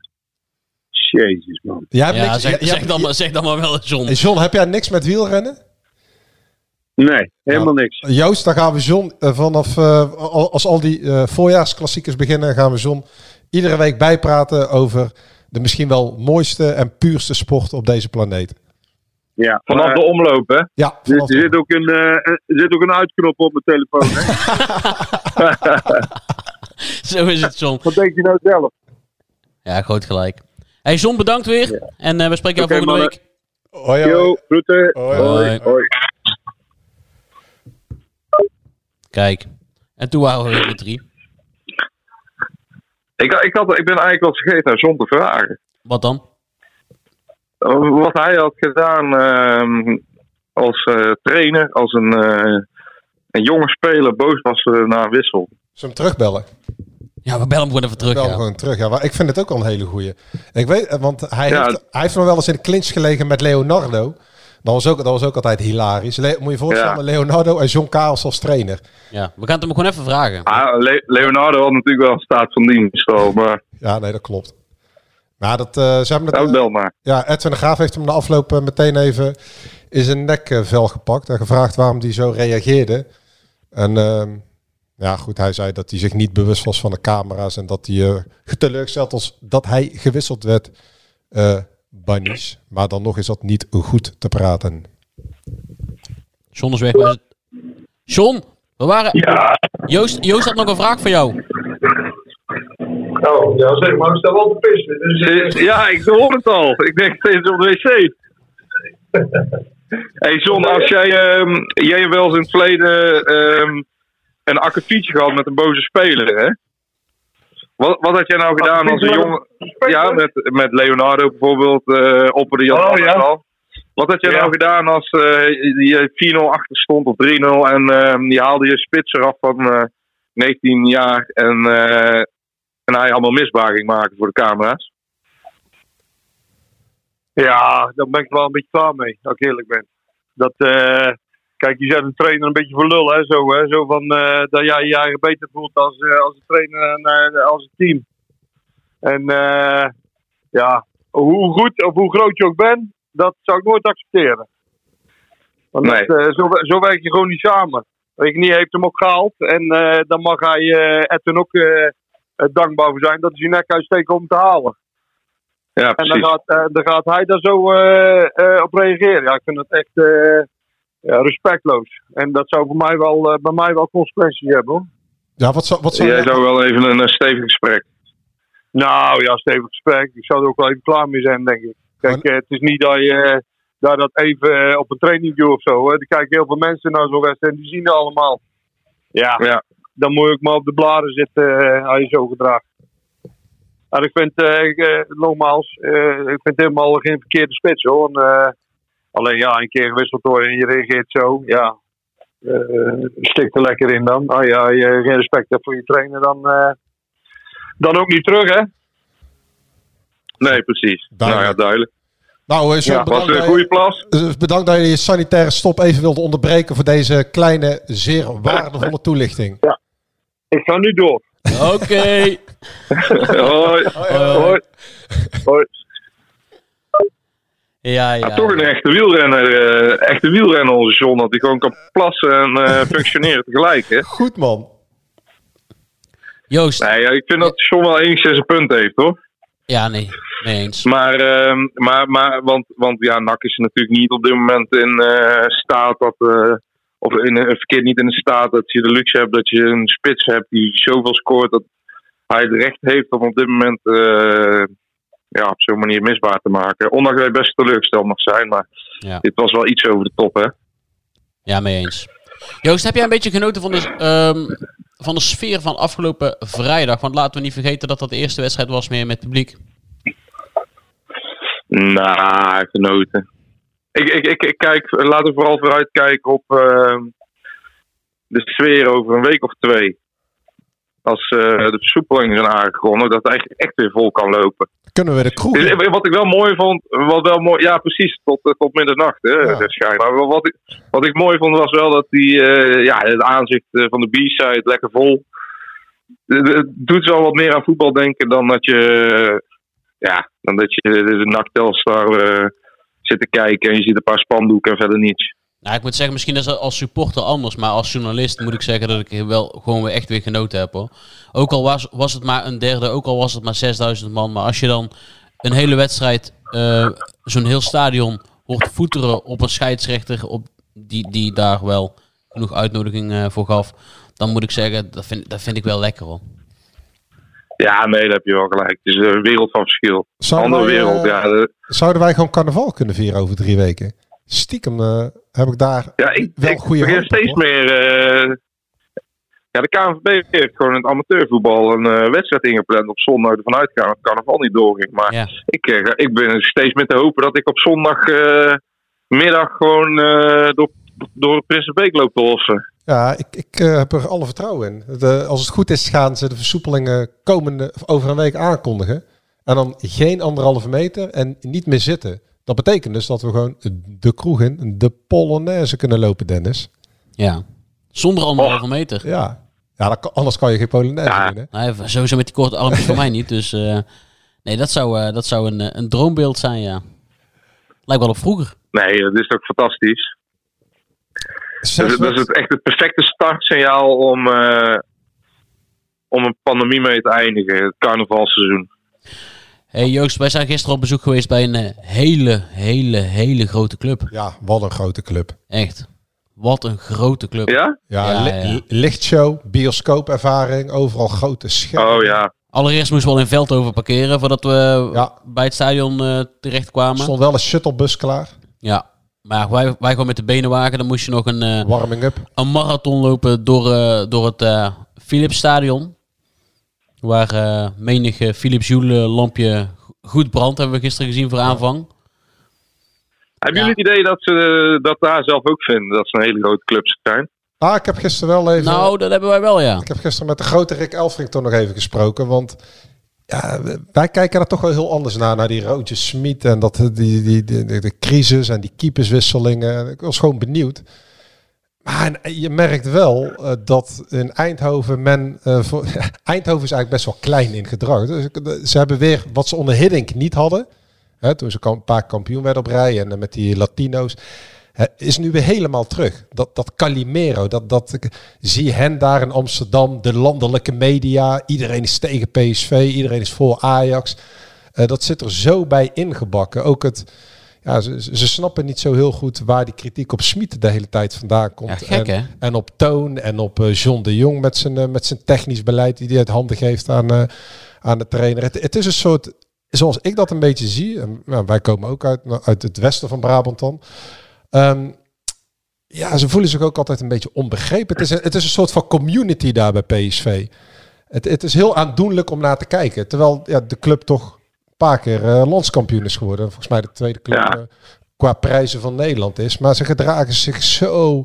Jezus, man. Jij hebt Ja, niks, zeg, jij- zeg, jij- dan maar, zeg dan maar wel, John. Hey, John, heb jij niks met wielrennen? Nee, helemaal niks. Joost, dan gaan we John eh, vanaf, eh, al- als al die eh, voorjaarsklassiekers beginnen, gaan we John iedere week bijpraten over de misschien wel mooiste en puurste sport op deze planeet. Ja, Vanaf maar- de omloop, hè? Ja, Er, er zit ook een, eh, er zit ook een uitknop op mijn telefoon. Hè? Zo is het, John. Wat denk je nou zelf? Ja, groot gelijk. Hey, John, bedankt weer. En eh, we spreken jou volgende mannen. week. Hoi, hoi. Yo, groeten. Hoi, hoi. hoi. Kijk. En toen waren we weer met drie. Ik, ik, had, ik ben eigenlijk wel vergeten aan John te vragen. Wat dan? Uh, Wat hij had gedaan ehm, als eh, trainer, als een, eh, een jonge speler boos was na een wissel. Zullen we hem terugbellen? Ja, we bellen hem gewoon even terug. Bel hem Ja. gewoon terug. Ja, maar ik vind het ook wel een hele goeie. Ik weet, eh, want hij, Ja. heeft, hij heeft nog wel eens in de clinch gelegen met Leonardo. Dat was ook, dat was ook altijd hilarisch. Le- moet je je voorstellen, Ja. Leonardo en John Karels als trainer. ja, we gaan het hem gewoon even vragen. Ah, Le- Leonardo had natuurlijk wel een staat van dienst, al, maar Ja, nee, dat klopt. Maar dat, eh, ze hebben het, nou, eh, bel maar. ja, Edwin de Graaf heeft hem na afloop meteen even in zijn nekvel gepakt. En gevraagd waarom hij zo reageerde. En ehm, ja, goed, hij zei dat hij zich niet bewust was van de camera's. En dat hij eh teleurgesteld was dat hij gewisseld werd eh Bunnies. Maar dan nog is dat niet goed te praten. John is weg. John, we waren... Joost, Joost had nog een vraag voor jou. Oh, ja, zeg maar. Ik sta wel te pissen. Dus, Eh, Ja, ik hoor het al. Ik denk steeds op de wc. hey John, als jij, ehm, jij wel eens in het verleden ehm, een akkefietje gehad met een boze speler, hè? Wat, wat had jij nou gedaan als een jongen... Ja, met, met Leonardo bijvoorbeeld, eh opperde je Oh, ja. al. Wat had jij Ja. nou gedaan als eh, je 4-0 achter stond of 3-0 en ehm, je haalde je spits eraf van eh, 19 jaar en, eh, en hij allemaal misbaar ging maken voor de camera's? Ja, daar ben ik wel een beetje klaar mee, als ik eerlijk ben. Dat, eh, Kijk, je zet een trainer een beetje voor lul, hè? Zo, hè? Zo van eh, dat jij je eigen beter voelt als, eh, als een trainer en als een team. En eh, ja, hoe goed of hoe groot je ook bent, dat zou ik nooit accepteren. Want Nee. dat, zo, zo werk je gewoon niet samen. Weet je niet, hij heeft hem ook gehaald. En dan mag hij Edwin ook dankbaar voor zijn dat hij zijn nek uitsteken om te halen. Ja, En dan precies. gaat, dan gaat hij daar zo op reageren. Ja, ik vind dat echt ja, respectloos. En dat zou voor mij wel, eh, bij mij wel consequenties hebben. Hoor. Ja, wat zou, wat zou Jij zou wel even een, stevig gesprek. Nou ja, stevig gesprek. Ik zou er ook wel even klaar mee zijn, denk ik. Kijk, eh, het is niet dat je eh, dat, dat even op een training doet of zo. Hè. Er kijken heel veel mensen naar zo'n wedstrijd en die zien het allemaal. Ja, Ja. dan moet je ook maar op de bladen zitten als je zo gedraagt. En ik vind, eh, ik, nogmaals, eh, ik vind helemaal geen verkeerde spits hoor. En, eh, alleen ja, een keer gewisseld worden en je reageert zo, ja. eh stik er lekker in dan. Als je, als je geen respect hebt voor je trainer, dan, eh, dan ook niet terug hè. Nee, precies. Nou ja, duidelijk. Nou, eh, zo Ja, was bedankt, een dat goede je, plas? eh, bedankt dat je je sanitaire stop even wilde onderbreken voor deze kleine, zeer waardevolle toelichting. Ik ga nu door. Oké. Hoi. Hoi. Hoi. Ja, Ja, ja. toch een echte wielrenner, eh, echte wielrenner onze John, dat hij gewoon kan plassen en eh, functioneren tegelijk. Hè? Goed man. Joost. Nee, ja, ik vind dat John wel enigszins een punt heeft hoor. Ja, nee. Mee eens. Maar, ehm, maar, maar want, want ja, NAC is natuurlijk niet op dit moment in eh, staat dat. eh, of in, een verkeerd niet in de staat dat je de luxe hebt dat je een spits hebt die zoveel scoort dat hij het recht heeft om op dit moment eh, ja, op zo'n manier misbaar te maken. Ondanks dat hij best teleurgesteld mag zijn, maar Ja. dit was wel iets over de top, hè? Ja, mee eens. Joost, heb jij een beetje genoten van de, ehm, van de sfeer van afgelopen vrijdag? Want laten we niet vergeten dat dat de eerste wedstrijd was meer met publiek. Nou, genoten. Ik, ik, ik, ik kijk, laten we vooral vooruit kijken op ehm, de sfeer over een week of twee. Als eh, de versoepelingen zijn aangekondigd, dat het eigenlijk echt weer vol kan lopen. Kunnen we de kroeg in? eh, wat ik wel mooi vond, wat wel mooi, ja precies, tot, eh, tot middernacht hè, Ja. schijnbaar. Maar wat ik, wat ik mooi vond was wel dat die, eh, ja, het aanzicht van de B-side lekker vol. Het doet wel wat meer aan voetbal denken dan dat je, ja, dan dat je de Telstar zit te kijken en je ziet een paar spandoeken en verder niets. Nou, ik moet zeggen, misschien is dat als supporter anders, maar als journalist moet ik zeggen dat ik wel gewoon weer echt weer genoten heb hoor. Ook al was, was het maar een derde, ook al was het maar 6000 man, maar als je dan een hele wedstrijd, eh, zo'n heel stadion hoort voeteren op een scheidsrechter op die, die daar wel genoeg uitnodiging eh, voor gaf, dan moet ik zeggen, dat vind, dat vind ik wel lekker hoor. Ja, nee, daar heb je wel gelijk. Het is een wereld van verschil. Zouden Andere wij, wereld, eh, ja. de- Zouden wij gewoon carnaval kunnen vieren over drie weken? Stiekem eh, heb ik daar Ja, ik, wel ik goede begin hoop op, steeds hoor. meer. eh, ja, de KNVB heeft gewoon in het amateurvoetbal een eh, wedstrijd ingepland op zondag. Ervan uitgaan dat het carnaval niet doorging. Maar Ja. ik, ik ben steeds met te hopen dat ik op zondagmiddag gewoon eh, door, door Prinsenbeek loop te hossen. Ja, ik, ik heb er alle vertrouwen in. De, als het goed is, gaan ze de versoepelingen komende, of over een week aankondigen. En dan geen anderhalve meter en niet meer zitten. Dat betekent dus dat we gewoon de kroeg in, de Polonaise kunnen lopen, Dennis. Ja, zonder anderhalve meter. Ja, ja dat kan- anders kan je geen Polonaise doen. Hè? Nou, sowieso met die korte armpjes voor mij niet, dus eh, nee, dat zou, eh, dat zou een, eh, een droombeeld zijn, ja. Lijkt wel op vroeger. Nee, dat is ook fantastisch. Zes Dat, is- het echt het perfecte startsignaal om, eh, om een pandemie mee te eindigen. Het carnavalseizoen. Hey Joost, wij zijn gisteren op bezoek geweest bij een eh, hele, hele, hele grote club. Ja, wat een grote club. Echt. Wat een grote club. Ja? Ja, Ja, li- ja. lichtshow, bioscoopervaring, overal grote schermen. Oh ja. Allereerst moesten we al in Veldhoven parkeren voordat we Ja. bij het stadion eh terechtkwamen. Er stond wel een shuttlebus klaar. Ja, maar wij, wij gewoon met de benenwagen. Dan moest je nog een, eh, Warming-up. een marathon lopen door, eh, door het eh Philips Stadion. Waar eh menig eh, Philips Joule lampje goed brandt, hebben we gisteren gezien voor aanvang. Hebben Ja. jullie het idee dat ze dat daar zelf ook vinden? Dat ze een hele grote club zijn? Ah, ik heb gisteren wel even... Nou, dat hebben wij wel, ja. Ik heb gisteren met de grote Rick Elfrink toch nog even gesproken. Want ja, wij kijken er toch wel heel anders naar. Naar die Roodje Smit en dat, die, die, die, de, de crisis en die keeperswisselingen. Ik was gewoon benieuwd. Ah, en je merkt wel uh, dat in Eindhoven men... Uh, voor, Eindhoven is eigenlijk best wel klein in gedrag. Dus, ze hebben weer wat ze onder Hiddink niet hadden. Hè, toen ze een paar kampioen werden op rij en met die Latino's. is nu weer helemaal terug. Dat, dat Calimero, dat, dat, zie hen daar in Amsterdam, de landelijke media. Iedereen is tegen PSV, iedereen is voor Ajax. dat zit er zo bij ingebakken. Ook het ja, ze, ze snappen niet zo heel goed waar die kritiek op Smit de hele tijd vandaan komt. Ja, gek, en, en, op Toon en op uh, John de Jong met zijn, uh, met zijn technisch beleid die hij uit handen geeft aan, uh, aan de trainer. Het, het, is een soort, zoals ik dat een beetje zie, en, nou, wij komen ook uit, uit het westen van Brabant dan. Um, ja, ze voelen zich ook altijd een beetje onbegrepen. Het is een, het is een soort van community daar bij PSV. Het, het is heel aandoenlijk om naar te kijken. Terwijl ja, de club toch paar keer uh, landskampioen is geworden. Volgens mij de tweede club ja. uh, qua prijzen van Nederland is. Maar ze gedragen zich zo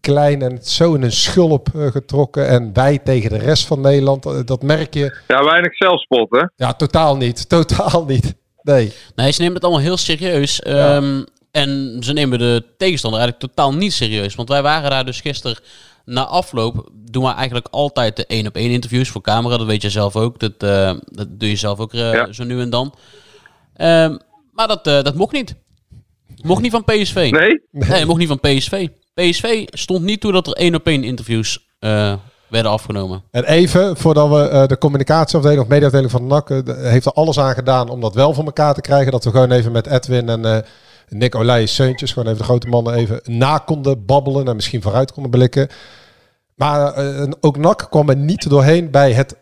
klein en zo in een schulp uh, getrokken. En wij tegen de rest van Nederland, dat merk je. Ja, weinig zelfspot hè? Ja, totaal niet. Totaal niet. Nee. Nee, ze nemen het allemaal heel serieus. Ja. Um, en ze nemen de tegenstander eigenlijk totaal niet serieus. Want wij waren daar dus gisteren na afloop doen we eigenlijk altijd de één op één interviews voor camera. Dat weet je zelf ook. Dat, uh, dat doe je zelf ook uh, ja. zo nu en dan. Uh, maar dat, dat mocht niet. Mocht niet van PSV. Nee? Nee, mocht niet van PSV. PSV stond niet toe dat er één op één interviews werden afgenomen. En even, voordat we de communicatieafdeling of mediaafdeling van NAC... heeft er alles aan gedaan om dat wel voor elkaar te krijgen. Dat we gewoon even met Edwin en... Nick Olij Seuntjes, gewoon even de grote mannen even na konden babbelen en misschien vooruit konden blikken. Maar uh, ook NAC kwam er niet doorheen bij het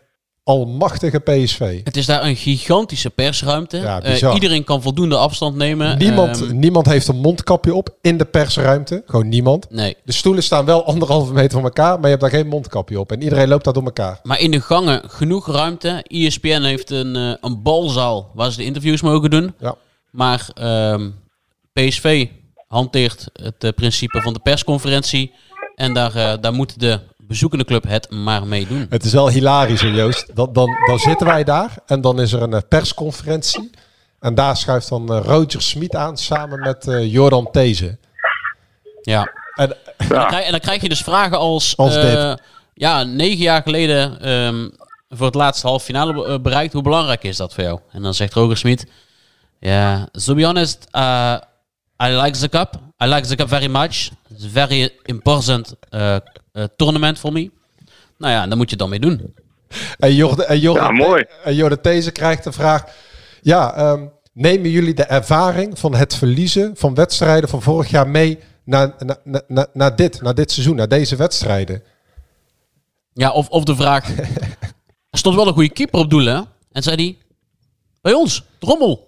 almachtige PSV. Het is daar een gigantische persruimte. Ja, uh, iedereen kan voldoende afstand nemen. Niemand, um, niemand heeft een mondkapje op in de persruimte. Gewoon niemand. Nee. De stoelen staan wel anderhalve meter van elkaar, maar je hebt daar geen mondkapje op. En iedereen loopt daar door elkaar. Maar in de gangen genoeg ruimte. ESPN heeft een, uh, een balzaal waar ze de interviews mogen doen. Ja. Maar um, PSV hanteert het uh, principe van de persconferentie. En daar, uh, daar moet de bezoekende club het maar mee doen. Het is wel hilarisch, Joost. Dan, dan, dan zitten wij daar en dan is er een uh, persconferentie. En daar schuift dan Roger Smit aan samen met Jordan These. Ja. En, en, dan krijg, en, dan krijg, je dus vragen als... als dit. Ja, negen jaar geleden um, voor het laatste half finale bereikt. Hoe belangrijk is dat voor jou? En dan zegt Roger Smit... Ja, yeah, to be honest... I like the cup. I like the cup very much. It's a very important uh, uh, tournament for me. Nou ja, daar moet je dan mee doen. En Jorde, en Jorde, ja, mooi. En Jorde These krijgt de vraag... Ja, um, nemen jullie de ervaring van het verliezen van wedstrijden van vorig jaar mee naar, naar, naar, naar dit, naar dit seizoen, naar deze wedstrijden? Ja, of, of de vraag... er stond wel een goede keeper op doel, hè? En zei hij... Bij ons, Drommel.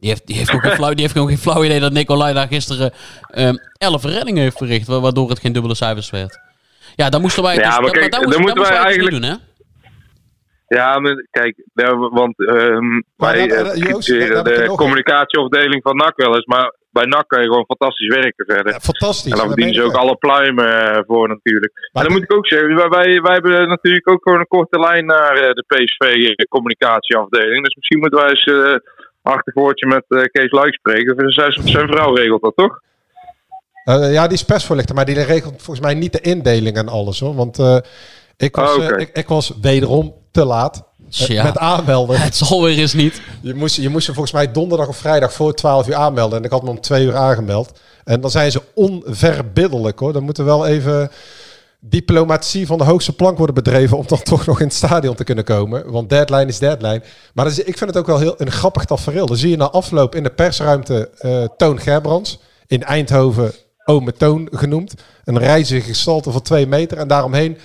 Die heeft, die, heeft ook geen flauw, die heeft gewoon geen flauw idee dat Nicolai daar gisteren um, elf reddingen heeft verricht, waardoor het geen dubbele cijfers werd. Ja, dan moesten wij, ja, dus, maar kijk, moesten, moeten wij eigenlijk doen, hè? Ja, maar kijk, want um, wij uh, Joost, criticeren dan heb ik de communicatieafdeling van NAC wel eens, maar bij NAC kan je gewoon fantastisch werken verder. Ja, fantastisch. En dan dat verdienen ze ook alle pluimen eh, voor natuurlijk. Maar en dan moet ik ook zeggen, wij, wij, wij hebben natuurlijk ook gewoon een korte lijn naar eh, de PSV-communicatieafdeling. Dus misschien moeten wij eens eh achterwoordje met eh, Kees Luik spreken. Zijn, zijn vrouw regelt dat toch? Eh, ja, die is persvoorlichter, maar die regelt volgens mij niet de indeling en alles hoor. Want eh, ik, was, Oh, oké. eh, ik, ik was wederom te laat Ja. met aanmelden. Het zal weer eens niet. Je moest, je moest je volgens mij donderdag of vrijdag voor 12 uur aanmelden. En ik had me om twee uur aangemeld. En dan zijn ze onverbiddelijk hoor. Dan moet er wel even diplomatie van de hoogste plank worden bedreven om dan toch nog in het stadion te kunnen komen. Want deadline is deadline. Maar is, ik vind het ook wel heel een grappig tafereel. Dan zie je na afloop in de persruimte eh, Toon Gerbrands. In Eindhoven Ome Toon genoemd. Een rijzige gestalte van twee meter. En daaromheen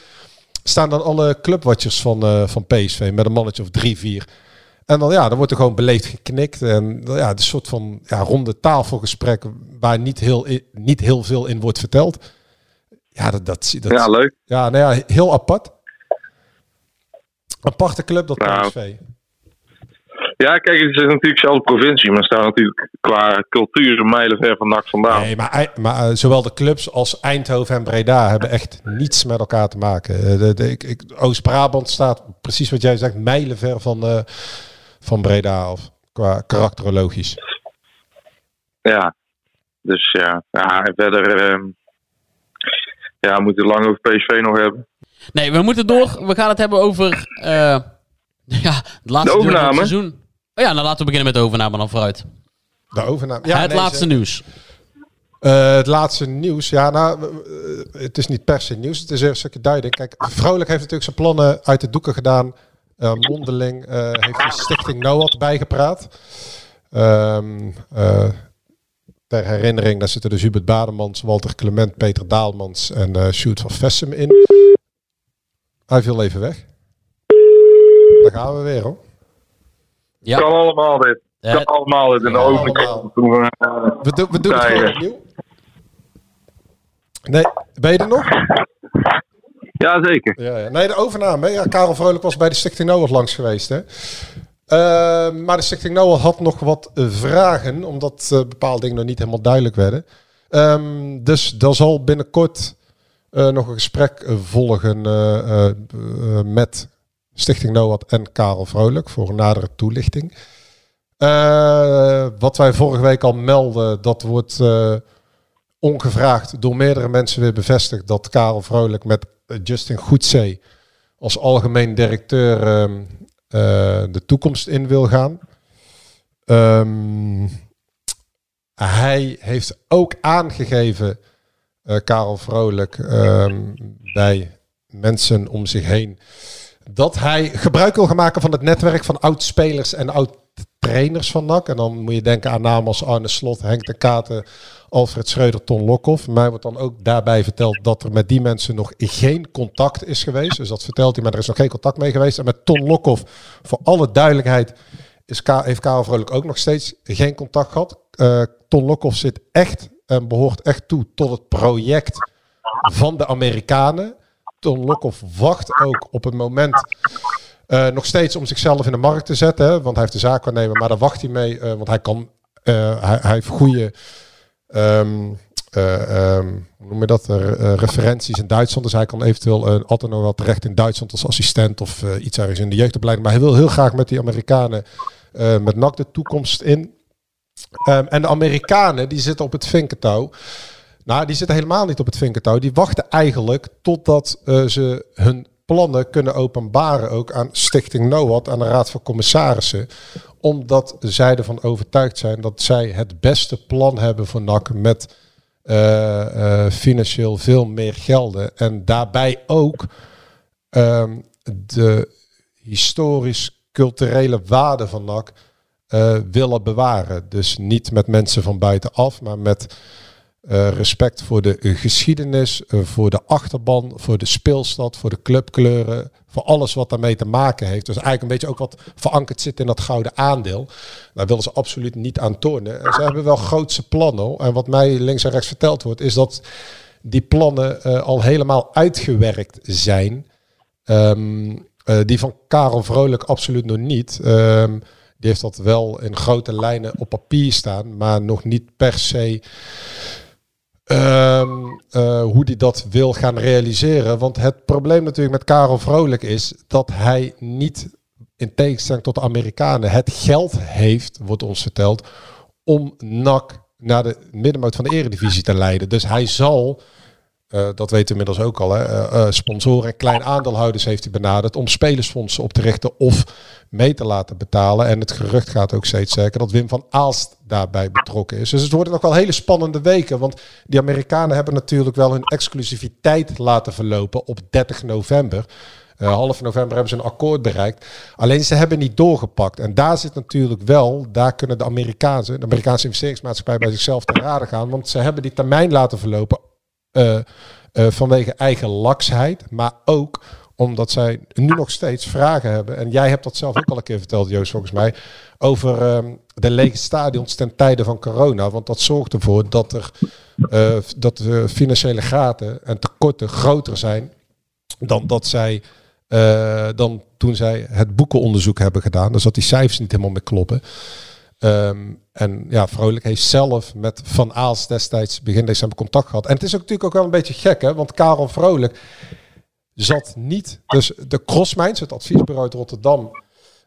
staan dan alle clubwatchers van, eh, van PSV met een mannetje of drie, vier. En dan, ja, dan wordt er gewoon beleefd geknikt. En ja, een soort van ja, ronde tafelgesprek waar niet heel, niet heel veel in wordt verteld. Ja, dat, dat, dat, Ja, leuk. ja, nou ja, heel apart. Aparte club, dat Nou, PSV. Ja, kijk, het is natuurlijk dezelfde provincie, maar staan natuurlijk qua cultuur een mijlenver van NAC vandaan. Nee, maar, maar eh, zowel de clubs als Eindhoven en Breda hebben echt niets met elkaar te maken. Eh, de, de- ik- ik- Oost-Brabant staat, precies wat jij zegt, mijlenver van, eh, van Breda af. Qua karakterologisch. Ja, dus ja, ja en verder. ehm, ja, we moeten het lang over PSV nog hebben. Nee, we moeten door. We gaan het hebben over eh, ja, het laatste De het overname. seizoen. Oh ja, dan laten we beginnen met de overname dan vooruit. De overname. het nee, laatste ze- nieuws. Eh, het laatste nieuws. Ja, nou, eh, het is niet per se nieuws. Het is even een stukje duiding. Kijk, Vrolijk heeft natuurlijk zijn plannen uit de doeken gedaan. Eh, mondeling eh, heeft de stichting NOAD bijgepraat. Ehm, eh, ter herinnering, daar zitten dus Hubert Bademans, Walter Clement, Peter Daalmans en eh Sjoerd van Vessem in. Hij viel even weg. Daar gaan we weer hoor. Ja. Kan allemaal dit. Kan allemaal dit. En de we, eh, We, doen- we doen het gewoon opnieuw. Nee, ben je er nog? Ja, zeker. Ja, ja. Nee, de overname. Ja, Karel Vrolijk was bij de Stichting Noord langs geweest. Hè? Eh, maar de Stichting Noord had nog wat eh, vragen, omdat eh, bepaalde dingen nog niet helemaal duidelijk werden. Ehm, dus er zal binnenkort eh, nog een gesprek volgen met Stichting Noord en Karel Vrolijk voor nadere toelichting. Wat wij vorige week al melden, dat wordt ongevraagd door meerdere mensen weer bevestigd dat Karel Vrolijk met Justin Goedzee als algemeen directeur ehm, eh, de toekomst in wil gaan. Ehm, hij heeft ook aangegeven, eh, Karel Vrolijk, ehm, bij mensen om zich heen, dat hij gebruik wil gaan maken van het netwerk van oud-spelers en oud-trainers van NAC. En dan moet je denken aan namen als Arne Slot, Henk de Katen, Alfred Schreuder, Ton Lokhoff. Mij wordt dan ook daarbij verteld dat er met die mensen nog geen contact is geweest. Dus dat vertelt hij, maar er is nog geen contact mee geweest. En met Ton Lokhoff, voor alle duidelijkheid, is Ka heeft Karel Vrolijk ook nog steeds geen contact gehad. Eh, Ton Lokhoff zit echt en behoort echt toe tot het project van de Amerikanen. Ton Lokhoff wacht ook op het moment eh, nog steeds om zichzelf in de markt te zetten. Hè, want hij heeft de zaak waarnemen, maar daar wacht hij mee. eh, want hij kan, eh, hij, heeft goede, ehm, eh, ehm, hoe noem je dat, referenties in Duitsland. Dus hij kan eventueel altijd nog wel terecht in Duitsland als assistent of iets ergens in de jeugdopleiding. Maar hij wil heel graag met die Amerikanen, met NAC de toekomst in. Ehm, en de Amerikanen, die zitten op het vinkentouw. Nou, die zitten helemaal niet op het vinkentouw. Die wachten eigenlijk totdat eh, ze hun plannen kunnen openbaren ook aan Stichting NOAD, aan de Raad van Commissarissen. Omdat zij ervan overtuigd zijn dat zij het beste plan hebben voor NAC met eh, eh, financieel veel meer gelden. En daarbij ook ehm, de historisch-culturele waarde van NAC eh, willen bewaren. Dus niet met mensen van buitenaf, maar met eh, respect voor de eh, geschiedenis, eh, voor de achterban, voor de speelstad, voor de clubkleuren, voor alles wat daarmee te maken heeft. Dus eigenlijk een beetje ook wat verankerd zit in dat gouden aandeel. Daar willen ze absoluut niet aan tornen. En ze hebben wel grootse plannen. En wat mij links en rechts verteld wordt, is dat die plannen eh, al helemaal uitgewerkt zijn. Ehm, eh, die van Karel Vrolijk absoluut nog niet. Ehm, die heeft dat wel in grote lijnen op papier staan, maar nog niet per se ehm, eh, hoe die dat wil gaan realiseren. Want het probleem natuurlijk met Karel Vrolijk is dat hij niet, in tegenstelling tot de Amerikanen, het geld heeft, wordt ons verteld, om NAC naar de middenmoot van de eredivisie te leiden. Dus hij zal, eh, dat weten we inmiddels ook al, hè, eh, eh, sponsoren en klein aandeelhouders heeft hij benaderd om spelersfondsen op te richten of mee te laten betalen. En het gerucht gaat ook steeds zeker dat Wim van Aalst daarbij betrokken is. Dus het worden nog wel hele spannende weken. Want die Amerikanen hebben natuurlijk wel hun exclusiviteit laten verlopen op 30 november. Eh, half november hebben ze een akkoord bereikt. Alleen ze hebben niet doorgepakt. En daar zit natuurlijk wel, daar kunnen de Amerikaanse, de Amerikaanse investeringsmaatschappij bij zichzelf te raden gaan. Want ze hebben die termijn laten verlopen eh, eh, vanwege eigen laksheid. Maar ook omdat zij nu nog steeds vragen hebben. En jij hebt dat zelf ook al een keer verteld, Joost, volgens mij. Over ehm, de lege stadions ten tijde van corona. Want dat zorgt ervoor dat er eh, dat de financiële gaten en tekorten groter zijn dan dat zij dan toen zij het boekenonderzoek hebben gedaan. Dus dat die cijfers niet helemaal meer kloppen. Ehm, en ja, Vrolijk heeft zelf met Van Aals destijds begin december contact gehad. En het is ook natuurlijk ook wel een beetje gek, hè? Want Karel Vrolijk zat niet. Dus de Crossminds, het adviesbureau uit Rotterdam,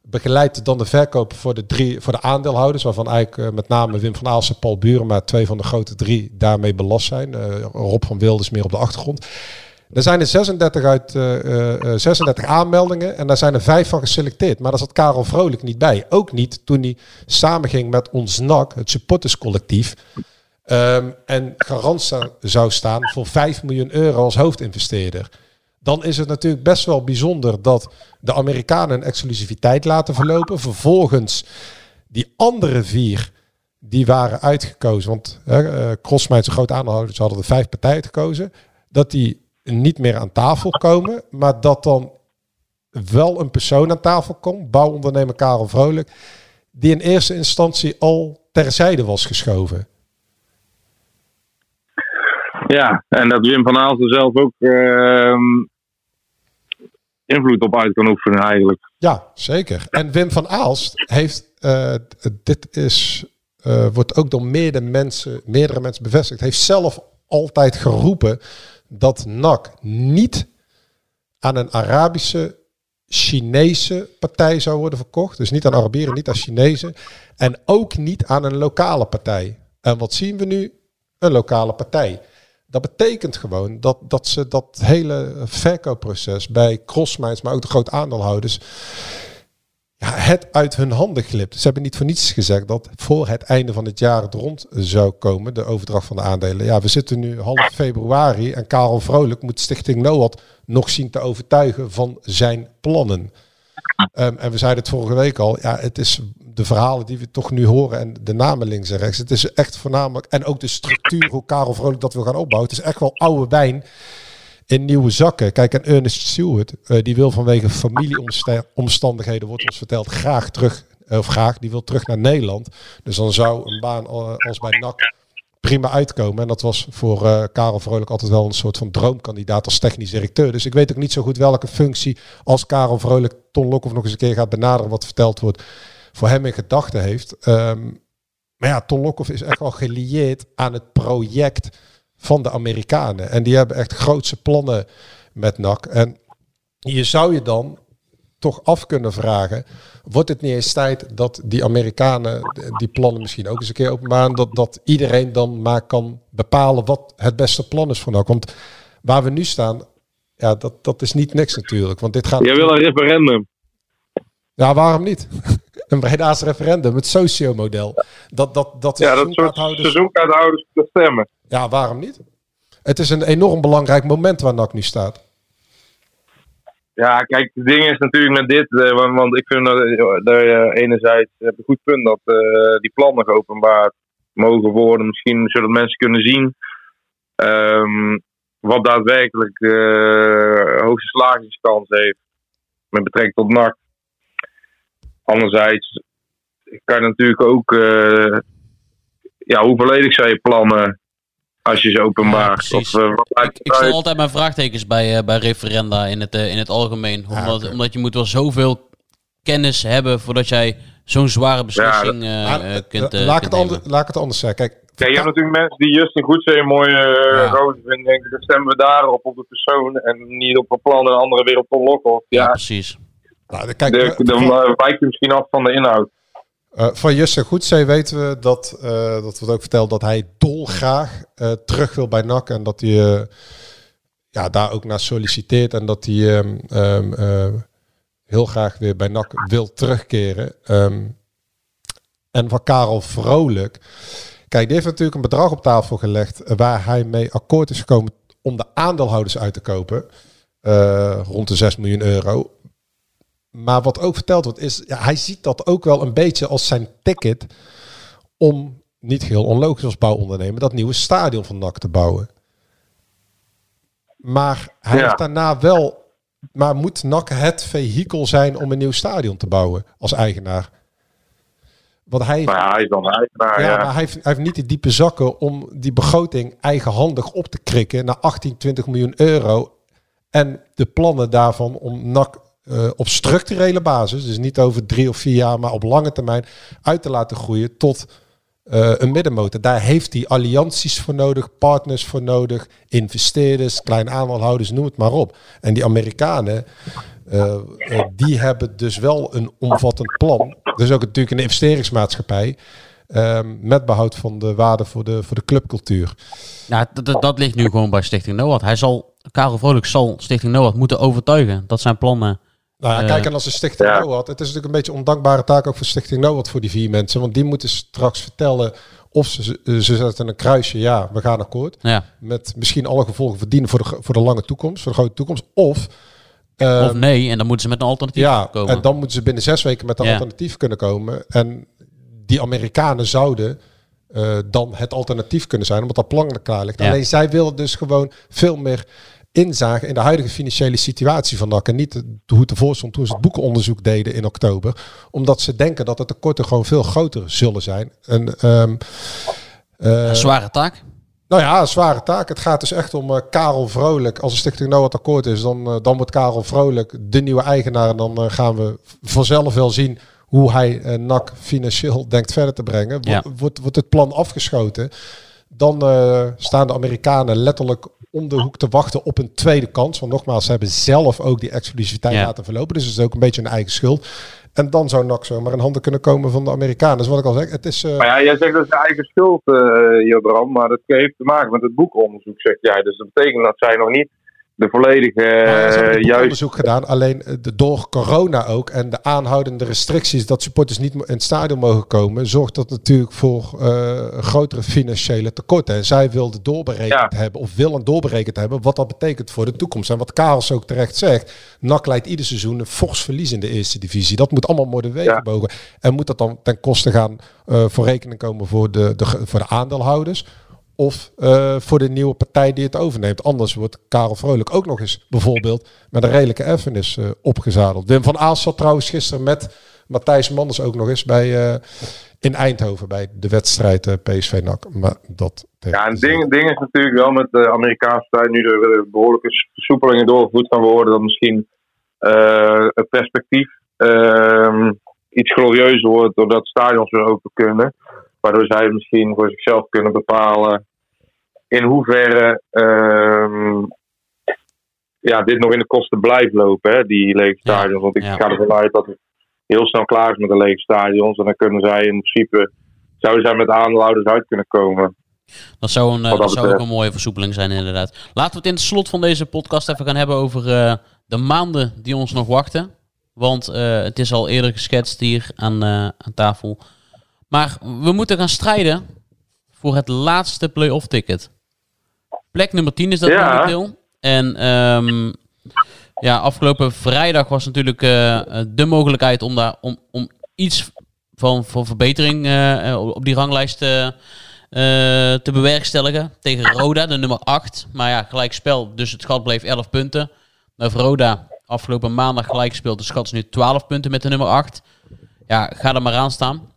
begeleidt dan de verkoop voor de, drie, voor de aandeelhouders, waarvan eigenlijk eh, met name Wim van Aalsten, Paul Burema, twee van de grote drie, daarmee belast zijn. Eh, Rob van Wilders meer op de achtergrond. Er zijn er 36 uit eh, eh, 36 aanmeldingen en daar zijn er vijf van geselecteerd. Maar daar zat Karel Vrolijk niet bij. Ook niet toen hij samenging met ons NAC, het supporterscollectief. ehm, en garant zou- staan voor 5 miljoen euro als hoofdinvesteerder. Dan is het natuurlijk best wel bijzonder dat de Amerikanen een exclusiviteit laten verlopen. Vervolgens die andere vier die waren uitgekozen. Want uh, Crossmijns een groot aandeelhouder, ze hadden er vijf partijen gekozen. Dat die niet meer aan tafel komen. Maar dat dan wel een persoon aan tafel komt. Bouwondernemer Karel Vrolijk. Die in eerste instantie al terzijde was geschoven. Ja, en dat Wim van Aalsten zelf ook ehm, invloed op uit kan oefenen eigenlijk. Ja, zeker. En Wim van Aalst heeft, eh, dit is, eh, wordt ook door meerdere mensen, meerdere mensen bevestigd, heeft zelf altijd geroepen dat NAC niet aan een Arabische, Chinese partij zou worden verkocht. Dus niet aan Arabieren, niet aan Chinezen. En ook niet aan een lokale partij. En wat zien we nu? Een lokale partij. Dat betekent gewoon dat, dat ze dat hele verkoopproces bij crossmines, maar ook de grote aandeelhouders, ja, het uit hun handen glipt. Ze hebben niet voor niets gezegd dat voor het einde van het jaar het rond zou komen, de overdracht van de aandelen. Ja, we zitten nu half februari en Karel Vrolijk moet Stichting NOAD nog zien te overtuigen van zijn plannen. Um, en we zeiden het vorige week al, ja, het is de verhalen die we toch nu horen en de namen links en rechts. Het is echt voornamelijk, en ook de structuur, hoe Karel Vrolijk dat wil gaan opbouwen. Het is echt wel oude wijn in nieuwe zakken. Kijk, en Ernest Stewart, uh, die wil vanwege familieomstandigheden, wordt ons verteld, graag terug, of graag, die wil terug naar Nederland. Dus dan zou een baan als bij NAC prima uitkomen. En dat was voor Karel Vrolijk altijd wel een soort van droomkandidaat als technisch directeur. Dus ik weet ook niet zo goed welke functie als Karel Vrolijk Ton Lokhoff nog eens een keer gaat benaderen wat verteld wordt, voor hem in gedachten heeft. Um, maar ja, Ton Lokhoff is echt wel gelieerd aan het project van de Amerikanen. En die hebben echt grootse plannen met NAC. En je zou je dan toch af kunnen vragen, wordt het niet eens tijd dat die Amerikanen die plannen misschien ook eens een keer openbaren, dat, dat iedereen dan maar kan bepalen wat het beste plan is voor NAC. Want waar we nu staan, ja, dat, dat is niet niks natuurlijk. Want dit gaat... Jij wil een referendum. Ja, waarom niet? een Breda's referendum, het socio-model. Dat, dat, dat ja, dat soort seizoenkaarthouders te stemmen. Ja, waarom niet? Het is een enorm belangrijk moment waar NAC nu staat. Ja, kijk, het ding is natuurlijk met dit, uh, want, want, ik vind dat, dat je enerzijds hebt een goed punt dat uh, die plannen geopenbaard mogen worden. Misschien zodat mensen kunnen zien um, wat daadwerkelijk hoogste slagingskans heeft met betrekking tot NAC. Anderzijds kan je natuurlijk ook, uh, ja, hoe volledig zijn je plannen als je ze openbaart? Ja, of, uh, wat ik, ik stel altijd mijn vraagtekens bij, uh, bij referenda in het, in het algemeen. Omdat, ja, okay. omdat je moet wel zoveel kennis hebben voordat jij zo'n zware beslissing ja, kunt, laat, ik het ander, laat ik het anders zeggen. Kijk, ja, je hebt natuurlijk mensen die Justin Goedzee een mooie ja. roze vinden. Denken, dan stemmen we daarop op de persoon en niet op een plan en de andere weer op een lokkel. Ja, ja, precies. Nou, kijk, de, dan uh, wijkt je misschien af van de inhoud. Uh, van Justin Goedzee weten we dat, uh, dat wordt ook verteld dat hij dolgraag terug wil bij NAC en dat hij ja, daar ook naar solliciteert en dat hij um, um, heel graag weer bij NAC wil terugkeren. Um, en van Karel Vrolijk, kijk, die heeft natuurlijk een bedrag op tafel gelegd waar hij mee akkoord is gekomen om de aandeelhouders uit te kopen, rond de 6 miljoen euro. Maar wat ook verteld wordt is, ja, hij ziet dat ook wel een beetje als zijn ticket om, niet heel onlogisch als bouwondernemer, dat nieuwe stadion van NAC te bouwen. Maar hij ja. heeft daarna wel, maar moet NAC het vehikel zijn om een nieuw stadion te bouwen als eigenaar? Want hij, maar hij is dan eigenaar, ja, ja. Maar hij heeft, hij heeft niet de diepe zakken om die begroting eigenhandig op te krikken naar 18, 20 miljoen euro. En de plannen daarvan om NAC uh, op structurele basis, dus niet over drie of vier jaar, maar op lange termijn, uit te laten groeien tot uh, een middenmotor. Daar heeft hij allianties voor nodig, partners voor nodig, investeerders, kleine aandeelhouders, noem het maar op. En die Amerikanen, Eh, eh, die hebben dus wel een omvattend plan. Dus ook natuurlijk een investeringsmaatschappij. ehm, met behoud van de waarde voor de, voor de clubcultuur. Ja, dat- ligt nu gewoon bij Stichting NOAD. Hij zal, Karel Vrolijk zal Stichting NOAD moeten overtuigen. Dat zijn plannen. Nou ja, kijk, en als een Stichting NOAD, het is natuurlijk een beetje een ondankbare taak ook voor Stichting NOAD voor die vier mensen. Want die moeten straks vertellen of ze, ze, ze zetten een kruisje, ja, we gaan akkoord. Ja. Met misschien alle gevolgen verdienen voor de, voor de lange toekomst, voor de grote toekomst. Of, eh, of nee, en dan moeten ze met een alternatief ja, komen. en dan moeten ze binnen zes weken met een Ja. alternatief kunnen komen. En die Amerikanen zouden eh, dan het alternatief kunnen zijn, omdat dat plan er klaar ligt. Ja. Alleen zij willen dus gewoon veel meer inzagen in de huidige financiële situatie van NAC. En niet hoe het ervoor stond toen ze het boekenonderzoek deden in oktober. Omdat ze denken dat de tekorten gewoon veel groter zullen zijn. En, ehm, eh, Een zware taak. nou ja, een zware taak. Het gaat dus echt om eh, Karel Vrolijk. Als de Stichting Noord akkoord is, dan, eh, dan wordt Karel Vrolijk de nieuwe eigenaar. En dan gaan we vanzelf wel zien hoe hij NAC financieel denkt verder te brengen. Wo- Ja. Wordt, wordt het plan afgeschoten, dan staan de Amerikanen letterlijk om de hoek te wachten op een tweede kans. Want nogmaals, ze hebben zelf ook die exclusiviteit Ja. laten verlopen. Dus het is ook een beetje een eigen schuld. En dan zou NAC zomaar in handen kunnen komen van de Amerikanen. Dus wat ik al zeg, het is... eh, Maar ja, jij zegt dat is eigen schuld, eh Jobram, maar dat heeft te maken met het boekonderzoek, zeg jij. Dus dat betekent dat zij nog niet de volledige, Ja, eh, juist... onderzoek gedaan. Alleen eh, de, door corona ook en de aanhoudende restricties dat supporters niet in het stadion mogen komen, zorgt dat natuurlijk voor eh, grotere financiële tekorten. En zij wilden doorberekend hebben of willen doorberekend hebben wat dat betekent voor de toekomst. En wat Karels ook terecht zegt, NAC leidt ieder seizoen een fors verlies in de eerste divisie. Dat moet allemaal worden weggebogen. En moet dat dan ten koste gaan voor rekening komen voor de, de, voor de aandeelhouders? Of eh, voor de nieuwe partij die het overneemt. Anders wordt Karel Vrolijk ook nog eens bijvoorbeeld met een redelijke erfenis eh, opgezadeld. Wim van Aals zat trouwens gisteren met Matthijs Manders ook nog eens bij, eh, in Eindhoven bij de wedstrijd eh, PSV NAC. Maar dat Ja, en ding, ding is natuurlijk wel met de Amerikaanse tijd, nu er eh, behoorlijke versoepelingen doorgevoerd gaan worden, dat misschien het perspectief ehm, iets glorieuzer wordt doordat stadions weer open kunnen. Waardoor zij misschien voor zichzelf kunnen bepalen in hoeverre ehm, ja, dit nog in de kosten blijft lopen, hè, die lege stadions. Want ik ga ervan uit dat het heel snel klaar is met de lege stadions. En dan kunnen zij in principe, zouden zij met aandeelhouders uit kunnen komen. Dat zou, een, eh, Wat dat dat zou ook een mooie versoepeling zijn, inderdaad. Laten we het in het slot van deze podcast even gaan hebben over eh, de maanden die ons nog wachten. Want eh, het is al eerder geschetst hier aan, aan tafel. Maar we moeten gaan strijden voor het laatste play-off ticket. Plek nummer 10 is dat Ja. momenteel. En ehm, ja, afgelopen vrijdag was natuurlijk eh, de mogelijkheid om daar om, om iets van, van verbetering eh, eh, op die ranglijst eh, eh, te bewerkstelligen. Tegen Roda, de nummer 8. Maar ja, gelijk spel, dus het gat bleef 11 punten. Nou, voor Roda afgelopen maandag gelijk gespeeld. De schat is nu 12 punten met de nummer 8. Ja, ga er maar aan staan.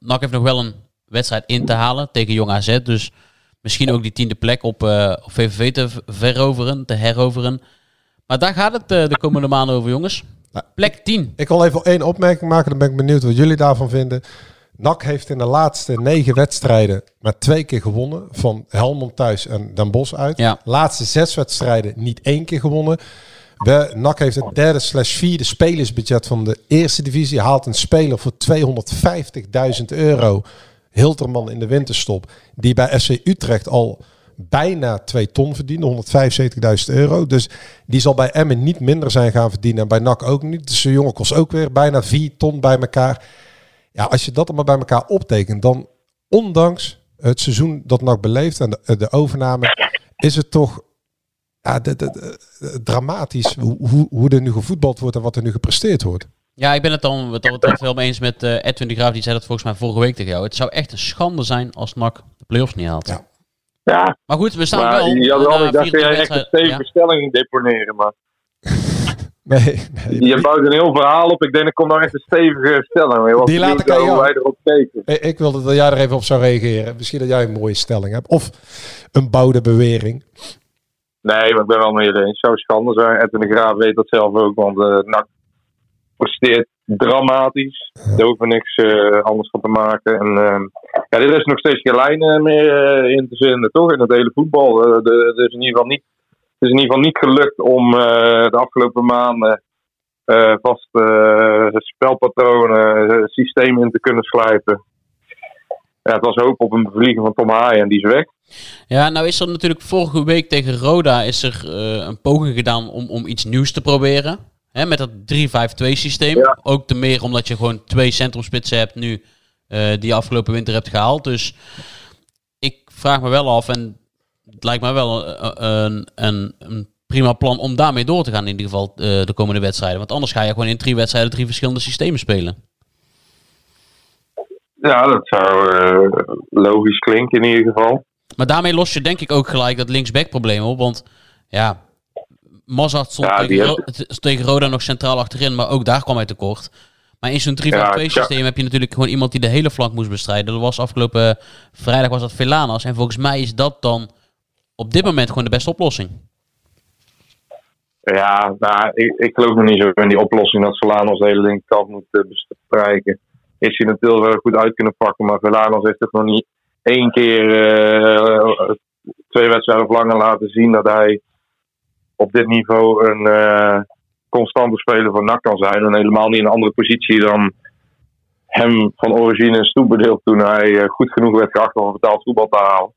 NAC heeft nog wel een wedstrijd in te halen tegen Jong AZ. Dus misschien ook die tiende plek op, eh, op VVV te veroveren, te heroveren. Maar daar gaat het eh, de komende maanden over, jongens. Plek 10. Ik wil even één opmerking maken, dan ben ik benieuwd wat jullie daarvan vinden. NAC heeft in de laatste negen wedstrijden maar twee keer gewonnen. Van Helmond thuis en Den Bosch uit. Ja. Laatste zes wedstrijden niet één keer gewonnen. We, NAC heeft het derde slash vierde spelersbudget van de eerste divisie. Haalt een speler voor 250.000 euro. Hilterman in de winterstop. Die bij FC Utrecht al bijna 2 ton verdiende. 175.000 euro. Dus die zal bij Emmen niet minder zijn gaan verdienen. En bij NAC ook niet. Dus de jongen kost ook weer bijna 4 ton bij elkaar. Ja, als je dat allemaal bij elkaar optekent, dan ondanks het seizoen dat NAC beleeft en de, de overname, is het toch ja, dramatisch hoe, hoe, hoe er nu gevoetbald wordt en wat er nu gepresteerd wordt. Ja, ik ben het dan wat dat betreft mee eens met eh, Edwin de Graaf. Die zei dat volgens mij vorige week tegen jou. Het zou echt een schande zijn als NAC de play-offs niet haalt. Ja. Ja, Maar goed, we staan maar wel. Na ik dacht dat 24 jij echt een stevige stelling deponeren, maar Nee, je bouwt een heel verhaal op. Ik denk, er komt nou echt een stevige stelling. mee, Die laat ik aan jou. wij erop. Ik ik wilde dat jij er even op zou reageren. Misschien dat jij een mooie stelling hebt. Of een bouwde bewering. Nee, maar ik ben wel met je eens. Het zou schande zijn. Edwin de Graaf weet dat zelf ook, want eh NAC presteert dramatisch. Hoeft er niks eh, anders van te maken. En, eh, ja, er is nog steeds geen lijn eh, meer eh, in te vinden, toch? In het hele voetbal. Er is in ieder geval niet is in ieder geval niet gelukt om de afgelopen maanden eh, spelpatronen, systeem in te kunnen slijpen. Ja, het was hoop op een bevlieging van Tom Haaien en die is weg. Ja, nou is er natuurlijk vorige week tegen Roda is er een poging gedaan om, om iets nieuws te proberen. Hè, met dat 3-5-2 systeem. Ook te meer omdat je gewoon twee centrumspitsen hebt nu eh, die je afgelopen winter hebt gehaald. Dus ik vraag me wel af en het lijkt me wel eh, een, een, een prima plan om daarmee door te gaan in ieder geval eh, de komende wedstrijden. Want anders ga je gewoon in drie wedstrijden drie verschillende systemen spelen. Ja, dat zou eh, logisch klinken in ieder geval. Maar daarmee los je denk ik ook gelijk dat linksback probleem op. Want ja, Mazart stond Ja, tegen, heeft- Ro- het- tegen Roda nog centraal achterin, maar ook daar kwam hij tekort. Maar in zo'n 3-5-2 Ja, systeem heb je natuurlijk gewoon iemand die de hele flank moest bestrijden. Dat was afgelopen vrijdag was dat Velanas. En volgens mij is dat dan op dit moment gewoon de beste oplossing. Ja, nou, ik, ik geloof nog niet zo in die oplossing dat Velanos de hele linkerkant moet eh, bestrijken. Is hij natuurlijk wel goed uit kunnen pakken, maar Velanos heeft toch nog niet één keer eh, twee wedstrijden of langer laten zien dat hij op dit niveau een eh, constante speler van NAC kan zijn. En helemaal niet in een andere positie dan hem van origine is toebedeeld toen hij eh, goed genoeg werd geacht om betaald voetbal te halen.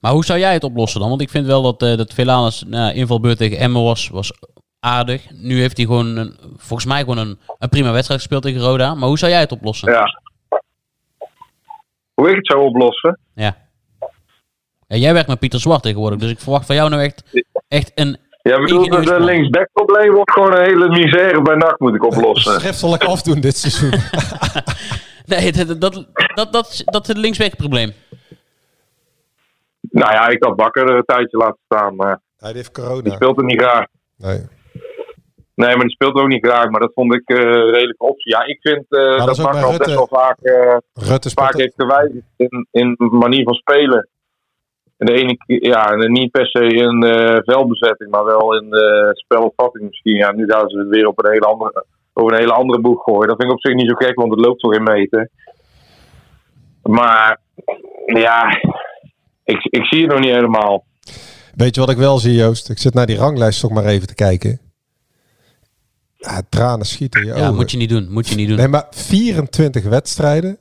Maar hoe zou jij het oplossen dan? Want ik vind wel dat, eh dat Velanas nou, invalbeurt tegen Emmen was, was aardig. Nu heeft hij gewoon, een, volgens mij gewoon een, een prima wedstrijd gespeeld tegen Roda. Maar hoe zou jij het oplossen? Ja. Hoe ik het zou oplossen? Ja. Ja, jij werkt met Pieter Zwart tegenwoordig, dus ik verwacht van jou nou echt, echt een... Ja, bedoel, het uh, linksback-probleem wordt gewoon een hele misère bij NAC moet ik oplossen. Schriftelijk afdoen dit seizoen. nee, dat, dat, dat, dat, dat is het linksback-probleem. Nou ja, ik had Bakker er een tijdje laten staan, maar Hij heeft corona. die speelt er niet graag. Nee. Nee, maar die speelt ook niet graag, maar dat vond ik eh, een redelijke optie. Ja, ik vind eh, dat dat Bakker al best wel vaak, eh, Rutte vaak heeft gewijzigd in, in manier van spelen. En de ene keer, ja, en niet per se in eh veldbezetting, maar wel in de spelopvatting misschien. Ja, nu gaan ze het weer op een hele andere, over een hele andere boeg gooien. Dat vind ik op zich niet zo gek, want het loopt toch in meter. Maar ja, ik, ik zie het nog niet helemaal. Weet je wat ik wel zie, Joost? Ik zit naar die ranglijst toch maar even te kijken. Ja, tranen schieten je Ja, ogen. moet je niet doen. Moet je niet doen. Nee, maar 24 wedstrijden,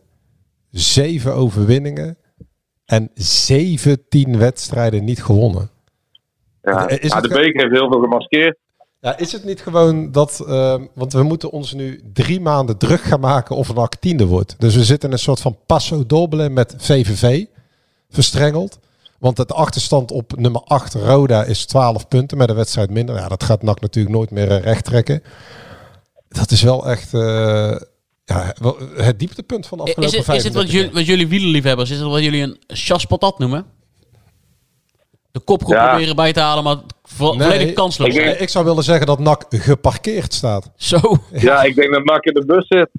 7 overwinningen en 17 wedstrijden niet gewonnen. Ja, Is ja, het de beker heeft heel veel gemaskeerd. Ja, is het niet gewoon dat... eh, want we moeten ons nu drie maanden druk gaan maken of een actiende wordt. Dus we zitten in een soort van passo doble met VVV verstrengeld. Want het achterstand op nummer 8 Roda is 12 punten met een wedstrijd minder. Ja, dat gaat NAC natuurlijk nooit meer eh, recht trekken. Dat is wel echt eh, ja, wel het dieptepunt van de Is afgelopen het, is het wat, 35 jullie, wat jullie wielerliefhebbers, is het wat jullie een chaspatat noemen? De kopgroep Ja. proberen bij te halen, maar vo- volledig kansloos. Ik, ik zou willen zeggen dat NAC geparkeerd staat. Zo. Ja, ik denk dat Nak in de bus zit.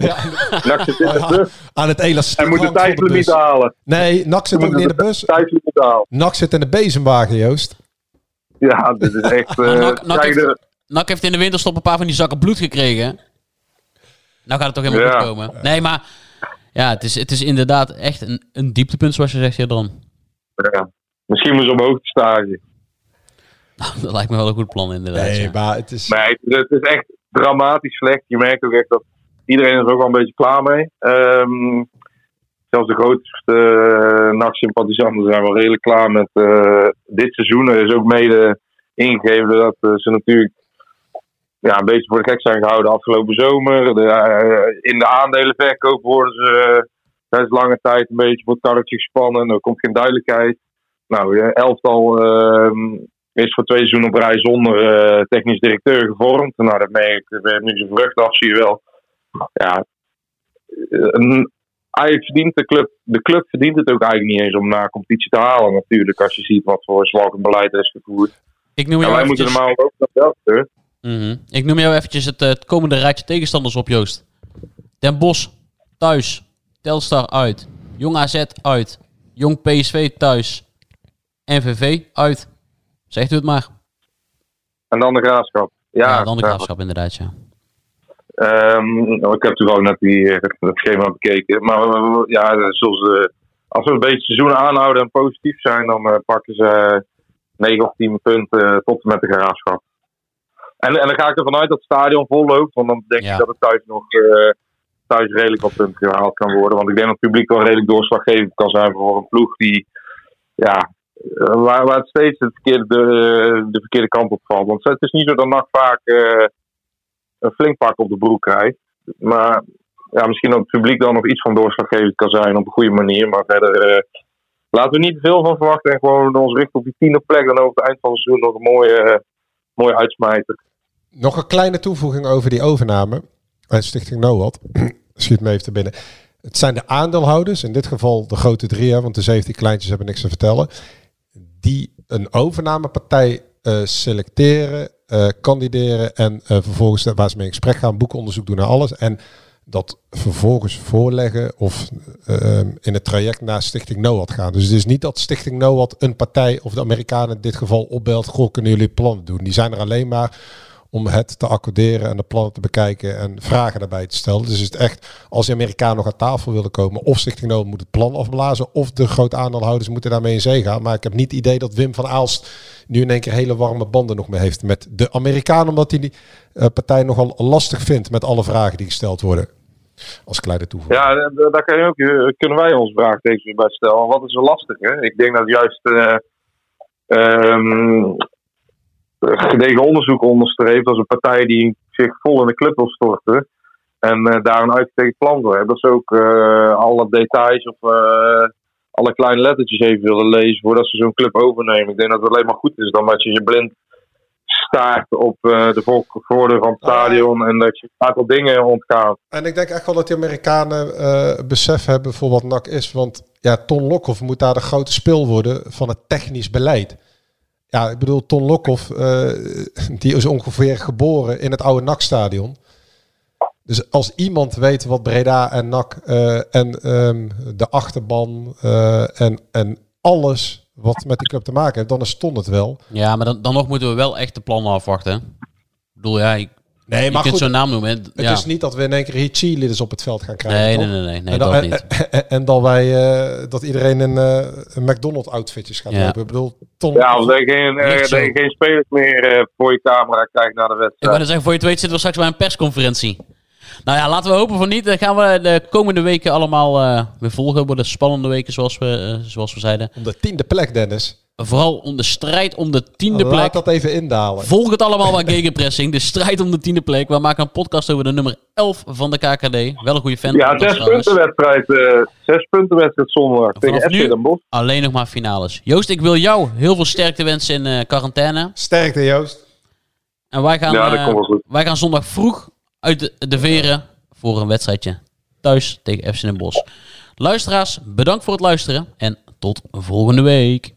Nak zit in de bus. Aan het elastiek Hij moet de bus. halen. Nee, NAC zit ook niet in de bus. Halen. NAC zit in de bezemwagen, Joost. Ja, dit is echt... Eh, Nak, Nak, kijk, heeft, de- Nak heeft in de winterstop een paar van die zakken bloed gekregen. Nou gaat het toch helemaal Ja. goed komen. Nee, maar ja, het is, het is inderdaad echt een, een dieptepunt, zoals je zegt, Jadran. ja. Misschien moeten ze op hoogtestage. Dat lijkt me wel een goed plan, inderdaad. Nee, ja. maar het is... Nee, het is, het is echt dramatisch slecht. Je merkt ook echt dat iedereen er ook wel een beetje klaar mee. Ehm, zelfs de grootste uh, NAC-sympathisanten zijn wel redelijk klaar met eh, dit seizoen. Er is ook mede ingegeven dat eh, ze natuurlijk ja, een beetje voor de gek zijn gehouden afgelopen zomer. De, eh, in de aandelenverkoop worden ze uh, lange tijd een beetje voor het karretje gespannen. Er komt geen duidelijkheid. Nou, eh, elftal ehm, is voor twee seizoenen op rij zonder eh, technisch directeur gevormd. Nou, dat merk ik. We hebben nu zijn vrucht af, zie je wel. Ja, een, eigenlijk verdient de club, de club verdient het ook eigenlijk niet eens om naar competitie te halen natuurlijk. Als je ziet wat voor zwak beleid er is gevoerd. Ik noem Ja, jou wij moeten normaal ook dat wel Mhm. Ik noem jou eventjes het, eh, het komende rijtje tegenstanders op, Joost. Den Bosch thuis. Telstar uit. Jong AZ uit. Jong PSV thuis. NVV uit. Zegt u het maar. En dan de graafschap. Ja, Ja, dan de graafschap inderdaad, ja. Nou, ik heb toevallig net die, eh, dat schema bekeken. Maar eh, ja, zoals, als we een beetje het seizoen aanhouden en positief zijn, dan pakken ze 9 of 10 punten tot en met de graafschap. En, en dan ga ik ervan uit dat het stadion vol loopt. Want dan denk Ja. ik dat het thuis nog eh, thuis redelijk wat punten gehaald kan worden. Want ik denk dat het publiek wel redelijk doorslaggevend kan zijn voor een ploeg die ja, eh, waar, waar het steeds het verkeerde, de, de verkeerde kant op valt. Want het is niet zo dat NAC vaak eh, een flink pak op de broek krijgt. Maar ja, misschien dat het publiek dan nog iets van doorslaggevend kan zijn op een goede manier. Maar verder eh, laten we niet veel van verwachten. En gewoon ons richten op die tiende plek. Dan over het eind van het seizoen nog een mooie, eh, mooie uitsmijter. Nog een kleine toevoeging over die overname. En Stichting NOAD. Schiet me even te binnen. Het zijn de aandeelhouders, in dit geval de grote drie, hè, want de 17 kleintjes hebben niks te vertellen. Die een overnamepartij eh, selecteren, eh, kandideren en eh, vervolgens waar ze mee in gesprek gaan, boekonderzoek doen naar alles. En dat vervolgens voorleggen of eh, in het traject naar Stichting NOAD gaan. Dus het is niet dat Stichting NOAD een partij of de Amerikanen in dit geval opbelt. Goh, kunnen jullie plannen doen? Die zijn er alleen maar om het te accorderen en de plannen te bekijken en vragen daarbij te stellen. Dus is het echt, als de Amerikanen nog aan tafel willen komen, of Stichting NOAD moet het plan afblazen, of de grote aandeelhouders moeten daarmee in zee gaan. Maar ik heb niet het idee dat Wim van Aalst nu in één keer hele warme banden nog mee heeft met de Amerikanen, omdat hij die eh, partij nogal lastig vindt met alle vragen die gesteld worden. Als kleine toevoeging. Ja, da- daar kan je ook, eh, kunnen wij ons vraagtekens bij stellen. Wat is er lastig? Hè? Ik denk dat juist eh, ehm, gedegen onderzoek onderstreept als een partij die zich vol in de club wil storten. En eh, daar een uitgetekend plan voor hebben. Dat ze ook eh, alle details of eh, alle kleine lettertjes even willen lezen voordat ze zo'n club overnemen. Ik denk dat het alleen maar goed is dan dat je je blind staart op de vo- voordeur van het stadion en dat je een aantal dingen ontgaat. En ik denk echt wel dat die Amerikanen besef hebben voor wat NAC is. Want ja, Ton Lokhoff moet daar de grote speel worden van het technisch beleid. Ja, ik bedoel, Ton Lokhoff, eh, die is ongeveer geboren in het oude NAC-stadion. Dus als iemand weet wat Breda en NAC eh, en ehm, de achterban eh, en, en alles wat met die club te maken heeft, dan is Ton het wel. Ja, maar dan, dan nog moeten we wel echt de plannen afwachten. Bedoel, ja, ik, Nee, je maar kunt zo'n naam noemen. Het Ja. is niet dat we in één keer hier cheerleaders op het veld gaan krijgen. Nee, toch? nee, nee, nee, nee, en, dan, dat niet. en, en dan wij, eh, dat iedereen in eh, een McDonald's outfitjes gaat Ja. lopen. Ik bedoel, Ton, Ja, of dat je geen, eh, dat je geen spelers meer eh, voor je camera krijgt na de Ik wou wedstrijd. zeggen, voor je het weet zitten we straks bij een persconferentie. Nou ja, laten we hopen van niet. Dan gaan we de komende weken allemaal eh, weer volgen. Worden spannende weken, zoals we, eh, zoals we zeiden. om de tiende plek, Dennis. Vooral om de strijd om de tiende Laat plek. dat even indalen. Volg het allemaal bij Gegenpressing. De strijd om de tiende plek. We maken een podcast over de nummer 11 van de KKD. Wel een goede fan. Ja, zes punten wedstrijd. eh, zes punten wedstrijd zondag tegen FC Den Bosch. alleen nog maar finales. Joost, ik wil jou heel veel sterkte wensen in eh, quarantaine. Sterkte, Joost. En wij gaan, Ja, dat eh, komt wel goed. wij gaan zondag vroeg uit de, de veren voor een wedstrijdje thuis tegen FC Den Bosch. Luisteraars, bedankt voor het luisteren en tot volgende week.